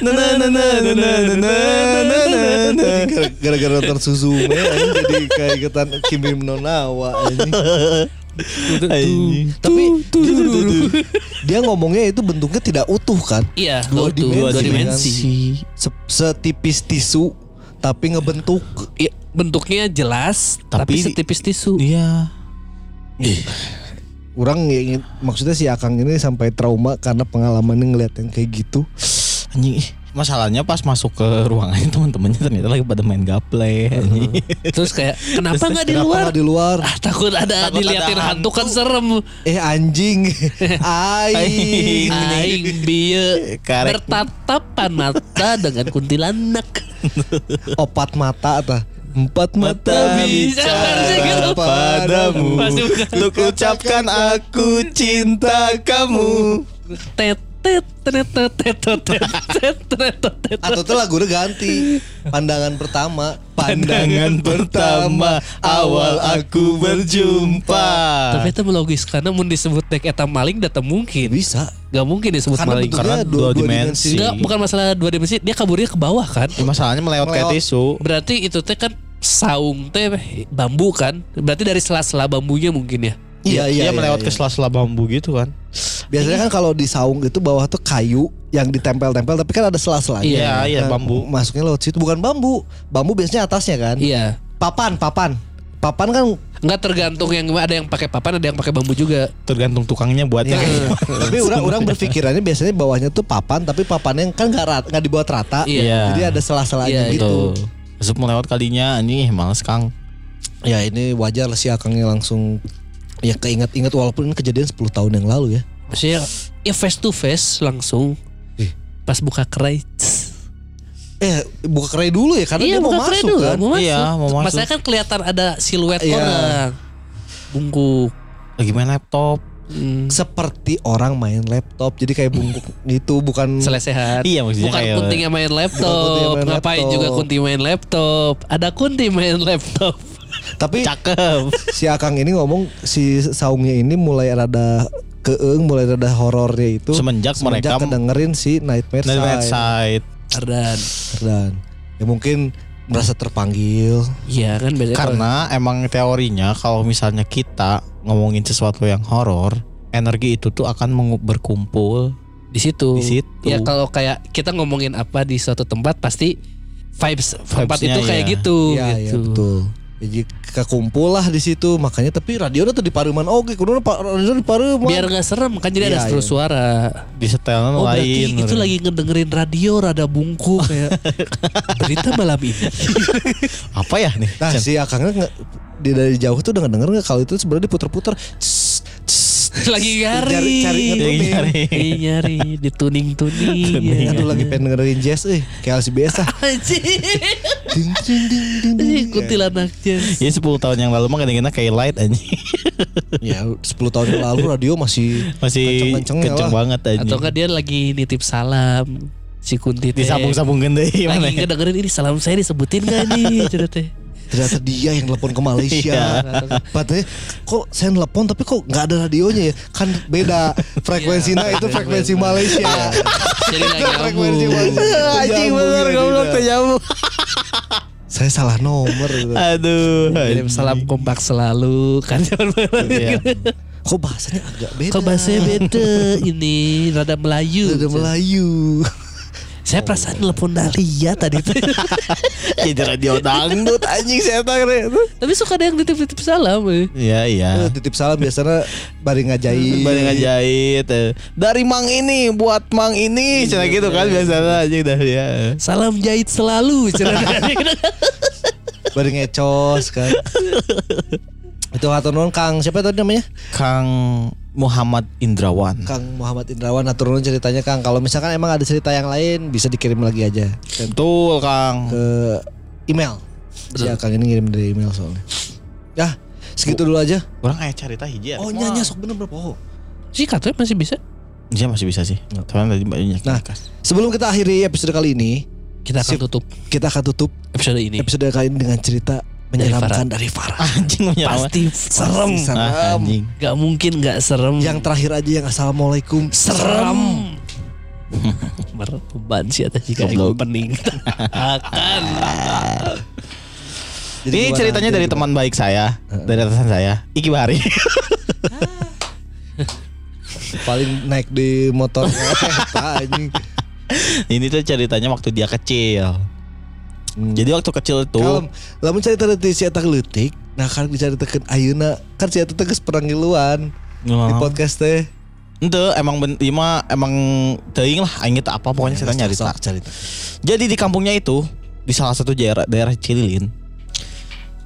na na na na na na na na na na na Gara- Gara-gara nonton Suzume anjing jadi kayak ikutan Kimi Nonawa anjing. Tapi dia, dia ngomongnya itu bentuknya tidak utuh kan? Iya Dua utuh, dimensi, Dua dimensi. Se- Setipis tisu tapi ngebentuk. Iya, Bentuknya jelas Tapi, Tapi- setipis tisu. iya. Orang ingin maksudnya si Akang ini sampai trauma karena pengalamannya ngeliat yang kayak gitu. anjing masalahnya pas masuk ke ruangannya teman-temannya ternyata lagi pada main gaple. anjing. Terus kayak kenapa nggak di luar? di luar? Ah, takut ada Takut diliatin ada hantu kan serem. Eh anjing. Aing. Aing bieu Karek. bertatapan mata dengan kuntilanak. Opat mata ta. Empat mata Mata bisa versi bicara padamu Pasti bukan. Untuk ucapkan aku cinta kamu Tet atau tuh lagu udah ganti Pandangan pertama Pandangan pertama Awal aku berjumpa Tapi itu logis Karena mau disebut dek eta maling Data mungkin Bisa Gak mungkin disebut karena maling Karena dua, dua dimensi Gak bukan masalah dua dimensi Dia kaburnya ke bawah kan ya, Masalahnya melewat kayak tisu Berarti itu teh kan Saung teh bambu kan Berarti dari sela-sela bambunya mungkin ya Iya iya Dia melewat iya. ke sela-sela bambu gitu kan Biasanya kan kalau di saung itu bawah tuh kayu yang ditempel-tempel tapi kan ada sela-selanya. Iya, iya, Nah, bambu. Masuknya lewat situ bukan bambu. Bambu biasanya atasnya kan. Iya. Papan, papan. Papan kan Enggak tergantung yang ada yang pakai papan, ada yang pakai bambu juga. Tergantung tukangnya buat ya, tapi orang orang berpikirannya biasanya bawahnya tuh papan tapi papannya kan nggak rat- nggak dibuat rata. Iya. Jadi ada sela-selanya Iya, gitu. Masuk melewat kalinya Ini males Kang Ya ini wajar lah si Akangnya langsung ya keinget-inget walaupun ini kejadian 10 tahun yang lalu ya. Maksudnya ya face to face langsung. Ih. Pas buka kerai. Eh buka kerai dulu ya karena iya, dia mau buka masuk dulu, kan. mau masuk. Iya, mau masuk. Masalahnya kan kelihatan ada siluet Iya. orang. Bungkuk. Lagi main laptop Hmm. Seperti orang main laptop jadi kayak bungkuk gitu bukan Selesehan. Iya, maksudnya Bukan kayak- kuntinya main Bukan laptop. kuntinya main Ngapain laptop. juga kunti main laptop? Ada kunti main laptop. Tapi Cakep si Akang ini ngomong si saungnya ini mulai rada keeng mulai rada horornya itu Semenjak mereka- kedengerin si Nightmare, Nightmare Side. Side Ardan. dan ya mungkin merasa terpanggil Iya kan biasanya kalau- Karena emang teorinya kalau misalnya kita ngomongin sesuatu yang horor, energi itu tuh akan berkumpul di situ. di situ. Ya kalau kayak kita ngomongin apa di suatu tempat pasti vibes tempat Vibes-nya itu kayak iya. gitu Iya iya gitu. betul jadi kekumpul lah di situ makanya tapi radio tuh di Paruman oke kudu radio di Paruman Biar nggak serem kan jadi ada Iya, terus iya. suara. di setelan Oh lain. itu lagi ngedengerin radio rada bungkuk kayak berita malam ini. apa ya nih? nah si Akangnya nge- di dari jauh tuh udah ngedenger nggak kalau itu sebenarnya diputer-puter lagi nyari. Cari- cari ngetuning. nyari. Lagi nyari di tuning tuning. Tuning. Aduh lagi pengen dengerin jazz eh kayak LCBS ah. Ding, ding, ding, ding, ding. Kuntilanak jazz. Ya 10 tahun yang lalu mah kadang-kadang kayak light anjing. Ya 10 tahun yang lalu radio masih Masih kenceng lah. banget anjing. Atau enggak dia lagi nitip salam si Kunti teh. disambung-sambungkan deh gimana Lagi ngedengerin ini salam saya disebutin gak nih Cerita teh. Ternyata dia yang telepon ke Malaysia. Iya. Padahal kok saya telepon tapi kok nggak ada radionya ya? Kan beda frekuensinya itu frekuensi Malaysia. Jadi frekuensi. Malaysia. Anjing bener goblok. Saya salah nomor. Aduh. Kirim salam kompak selalu kan Iya. Kok bahasanya agak beda? Kok bahasanya beda ini rada Melayu. Ada Melayu. Saya perasaan telepon Dahlia tadi tuh. Jadi radio dangdut anjing saya tahu Tapi suka ada yang nitip-nitip salam. eh. Iya iya. Eh, Titip salam biasanya bari ngajai. Balik ngajahit eh. Dari Mang ini buat Mang ini Cina gitu kan biasanya aja dah ya. Salam jahit selalu. Cerita. Bari ngecos kan. Itu hatur nuhun Kang siapa tadi namanya? Kang Muhammad Indrawan. Kang Muhammad Indrawan hatur nuhun ceritanya Kang. Kalau misalkan emang ada cerita yang lain bisa dikirim lagi aja Betul Kang. ke email. Ya Kang ini ngirim dari email soalnya. Ya, segitu dulu aja. Orang ayah cerita hiji Oh nyanyi sok bener berapa? Oh. Si katanya masih bisa. Iya masih bisa sih. Tapi tadi banyak Nah, sebelum kita akhiri episode kali ini, Kita akan tutup kita akan tutup episode ini. episode kali ini dengan cerita menyeramkan dari Farah. anjing. Pasti serem. Pasti serem. Ah, anjing. Gak mungkin gak serem. Yang terakhir aja yang assalamualaikum. serem. Berbeban sih atas jika yang pening. akan. Jadi Ini ceritanya dari gimana? teman baik saya, dari atasan saya, Iki Bahari. paling naik di motor anjing. Ini tuh ceritanya waktu dia kecil. Hmm. Jadi waktu kecil itu Kalem, lamun cerita dari si eta leutik, nah kan diceritakeun ayeuna kan si eta teh geus pernah ngiluan di podcast teh. Ente emang ben, ieu mah emang teuing lah aing apa pokoknya saya nyarita. Sok, cerita. Jadi di kampungnya itu di salah satu daerah daerah Cililin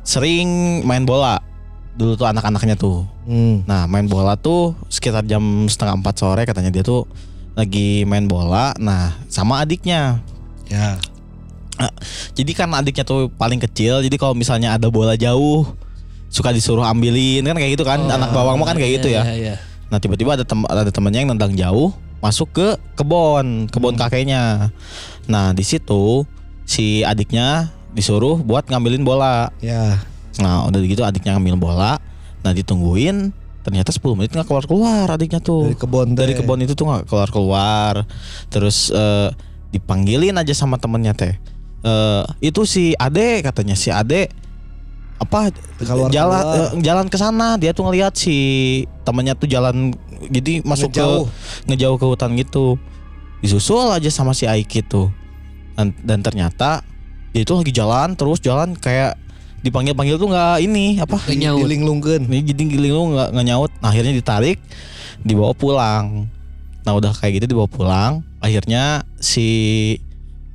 sering main bola. Dulu tuh anak-anaknya tuh. Hmm. Nah main bola tuh sekitar jam setengah empat sore katanya dia tuh lagi main bola. Nah sama adiknya. Ya. Jadi kan adiknya tuh paling kecil. Jadi kalau misalnya ada bola jauh suka disuruh ambilin kan kayak gitu kan. Anak bawang mah kan kayak gitu ya. Iya, iya. Nah tiba-tiba ada tem ada temennya yang nendang jauh masuk ke kebon kebon kakeknya. Nah di situ si adiknya disuruh buat ngambilin bola. Ya. Nah udah gitu adiknya ngambil bola. Nah ditungguin ternyata 10 menit nggak keluar keluar adiknya tuh Dari kebon teh. dari kebon itu tuh nggak keluar keluar. Terus eh, dipanggilin aja sama temennya teh. Eh, itu si Ade katanya si Ade apa Keluar- jalan keluar. eh, jalan ke sana dia tuh ngelihat si temennya tuh jalan jadi masuk Ngejauh. ke ngejauh ke hutan gitu disusul aja sama si Aiki tuh dan, dan ternyata dia itu lagi jalan terus jalan kayak dipanggil panggil tuh nggak ini apa Nggak nyaut. Dilinglungkeun. ini jadi giling lu nggak nggak nyaut Nah, akhirnya ditarik dibawa pulang nah udah kayak gitu dibawa pulang akhirnya si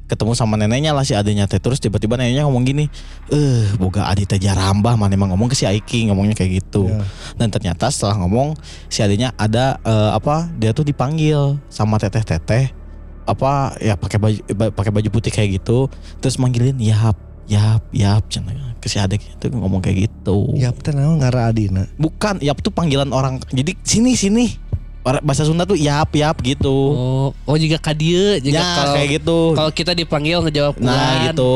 ketemu sama neneknya lah si adenya teh terus tiba-tiba neneknya ngomong gini eh boga adi teh jarambah mana emang ngomong ke si Aiki ngomongnya kayak gitu Ya. dan ternyata setelah ngomong si adenya ada eh, apa dia tuh dipanggil sama teteh-teteh apa ya pakai baju ba- pakai baju putih kayak gitu terus manggilin yap yap yap cenah ke si adek itu ngomong kayak gitu Ya teh naon ngara adina. Bukan, yap tuh panggilan orang. Jadi sini sini. Bahasa Sunda tuh yap yap gitu. Oh, oh juga kadieu, juga ya kalau kayak gitu. kalau kita dipanggil ngejawab Nah bulan. gitu.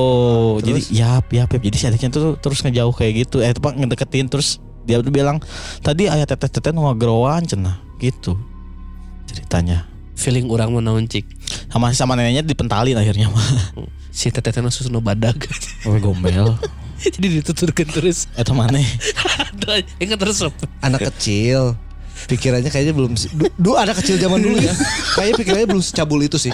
Terus? Jadi yap yap yap. Jadi si adiknya tuh terus ngejauh kayak gitu. Eh apa ngedeketin terus dia tuh bilang tadi ayah teteh teteh nu ngagerowan cenah gitu ceritanya. Feeling orang mau naon cik. Sama sama neneknya dipentalin akhirnya mah. Si teteh teh susu badag. Oh gombel. Jadi dituturkan terus. Eta maneh. Aduh, ingat terus. Anak kecil pikirannya kayaknya belum si- du, du anak kecil zaman dulu ya. Kayaknya pikirannya belum secabul itu sih.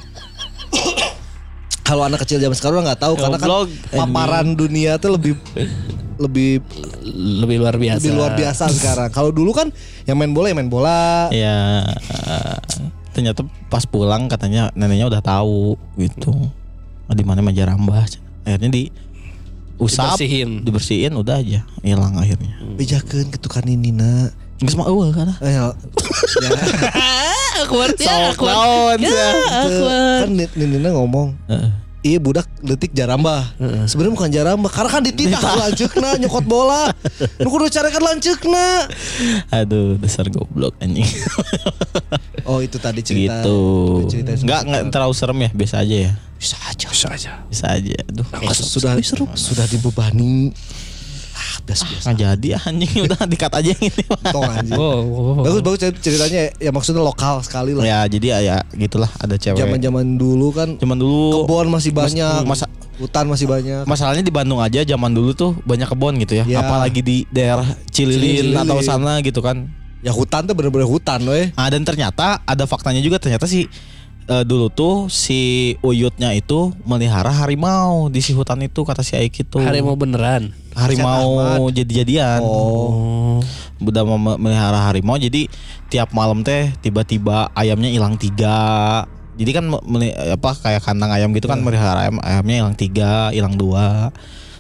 Kalau anak kecil zaman sekarang nggak tahu karena kan paparan dunia tuh lebih lebih Lebih luar biasa. lebih luar biasa sekarang. Kalau dulu kan yang main bola yang main bola. Ya ternyata pas pulang katanya neneknya udah tahu gitu. Oh, di mana Majarambah. Akhirnya di usap, Dibersihin. dibersihin udah aja hilang akhirnya. Bejakeun ketukan nina. Geus mah eueuh kan. Eh, ya, ya, Aku Sok aku. naon kan Ni- nina ngomong. Iya budak detik jarambah. Sebenarnya bukan jarambah, karena kan dititah lanceukna nyokot bola. Nu kudu carekan lanceukna. Aduh, dasar goblok anjing. Oh itu tadi cerita. gitu. Cerita Enggak enggak terlalu serem ya, biasa aja ya. Bisa aja, bisa aja. Bisa aja. Aduh. sudah sudah dibebani. Ah, biasa jadi anjing udah dikat aja yang ini. Tong anjing. Oh, oh, oh. Bagus bagus cer- ceritanya ya maksudnya lokal sekali lah. Ya, jadi ya, ya gitulah ada cewek. Zaman-zaman dulu kan Cuman dulu kebun masih banyak, masa- hutan masih banyak. Masalahnya di Bandung aja zaman dulu tuh banyak kebun gitu ya. Ya. Apalagi di daerah Cililin, Cililin. atau sana gitu kan. Ya hutan tuh bener-bener hutan weh. Nah, dan ternyata ada faktanya juga ternyata si eh, dulu tuh si Uyutnya itu melihara harimau di si hutan itu kata si Aik itu. Harimau beneran. Harimau jadi-jadian. Oh. Udah melihara harimau jadi tiap malam teh tiba-tiba ayamnya hilang tiga. Jadi kan apa kayak kandang ayam gitu kan melihara ayam ayamnya hilang tiga, hilang dua.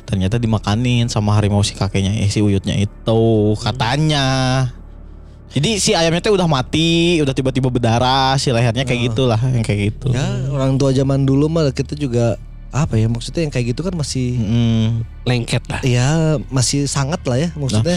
Ternyata dimakanin sama harimau si kakeknya eh, si Uyutnya itu katanya. Jadi si ayamnya teh udah mati, udah tiba-tiba berdarah, si lehernya kayak gitulah, yang kayak gitu. Ya orang tua zaman dulu mah kita juga apa ya maksudnya yang kayak gitu kan masih Mm. Lengket lah. ya masih sangat lah ya maksudnya.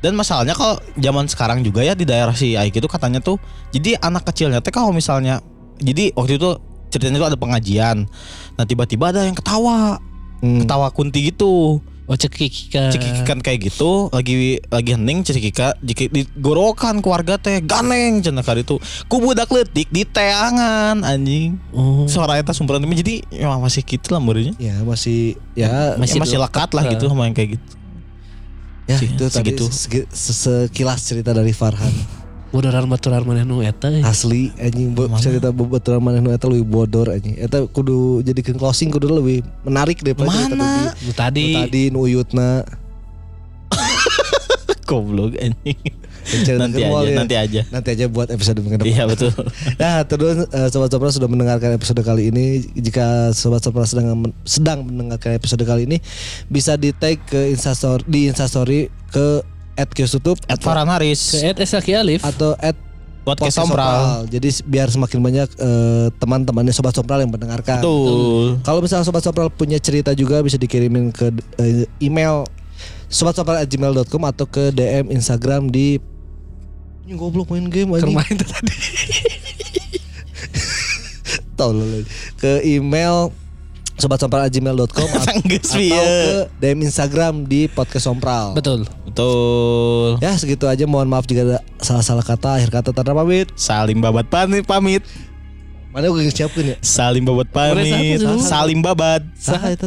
Dan masalahnya kalau zaman sekarang juga ya di daerah si Aik itu katanya tuh jadi anak kecilnya teh kalau misalnya jadi waktu itu ceritanya tuh ada pengajian. Nah tiba-tiba ada yang ketawa, Hmm. ketawa kunti gitu. Oh cekik Cekikikan kayak gitu, lagi lagi hening cekika jika digorokan keluarga teh ganeng cenah kali itu. Ku budak leutik di teangan anjing. Oh. Suara eta sumberan ini jadi ya masih gitu lah muridnya. Ya masih ya Masih, Masih masih lekat lah gitu sama yang kayak gitu. ya sih, itu tadi segitu. segi- se- sekilas cerita dari Farhan. Bodoran baturan maneh nu eta. eh. Asli anjing bo- cerita bebaturan maneh nu eta lebih bodor anjing. Eta kudu jadikan closing kudu lebih menarik daripada cerita Mana? tadi. Nu tadi. Nu tadi nu uyutna. Goblok anjing. Cerita Nanti ke aja, ya. nanti aja. Nanti aja buat episode minggu depan. Iya betul. Nah, terus eh, sobat Sopra sudah mendengarkan episode kali ini. Jika sobat Sopra sedang sedang mendengarkan episode kali ini, bisa di tag ke instastory di instastory ke @kiosutup At Farhan Haris. Ed Esaki Alif. atau at Podcast Sompral. Sompral. Jadi biar semakin banyak eh, teman-temannya sobat Sompral yang mendengarkan. Betul. Kalau misalnya sobat Sompral punya cerita juga bisa dikirimin ke eh, email sobatsompral@gmail.com atau ke DM Instagram di Ini goblok main game. Kermain tuh tadi. Tolol. Ke email sobatsompral@gmail.com atau Geus ke pieu. DM Instagram di podcast Sompral. Betul. Betul. Ya segitu aja. Mohon maaf jika ada salah-salah kata. Akhir kata Tanda pamit. Salim babat pamit pamit. Mana gue siapin ya? Salim babat pamit. Salim babat.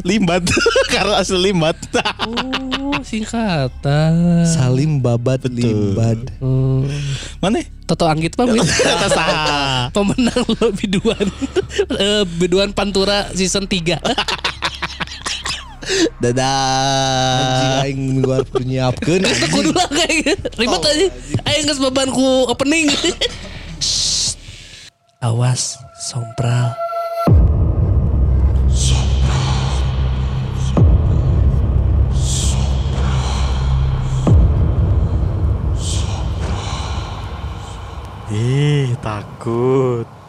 Limbat. Karena asli limbat. Oh, singkatan. Salim Babat Limbad. Hmm. Mana? Toto Anggit pamit. Pemenang lo biduan. Eh, biduan Pantura season 3. Dadah. Anjing aing minggu harus nyiapkeun. anjing. Kudu lah kayak. Ribet aja. Ayo geus bebanku opening. Awas, Sompral. Ih, takut.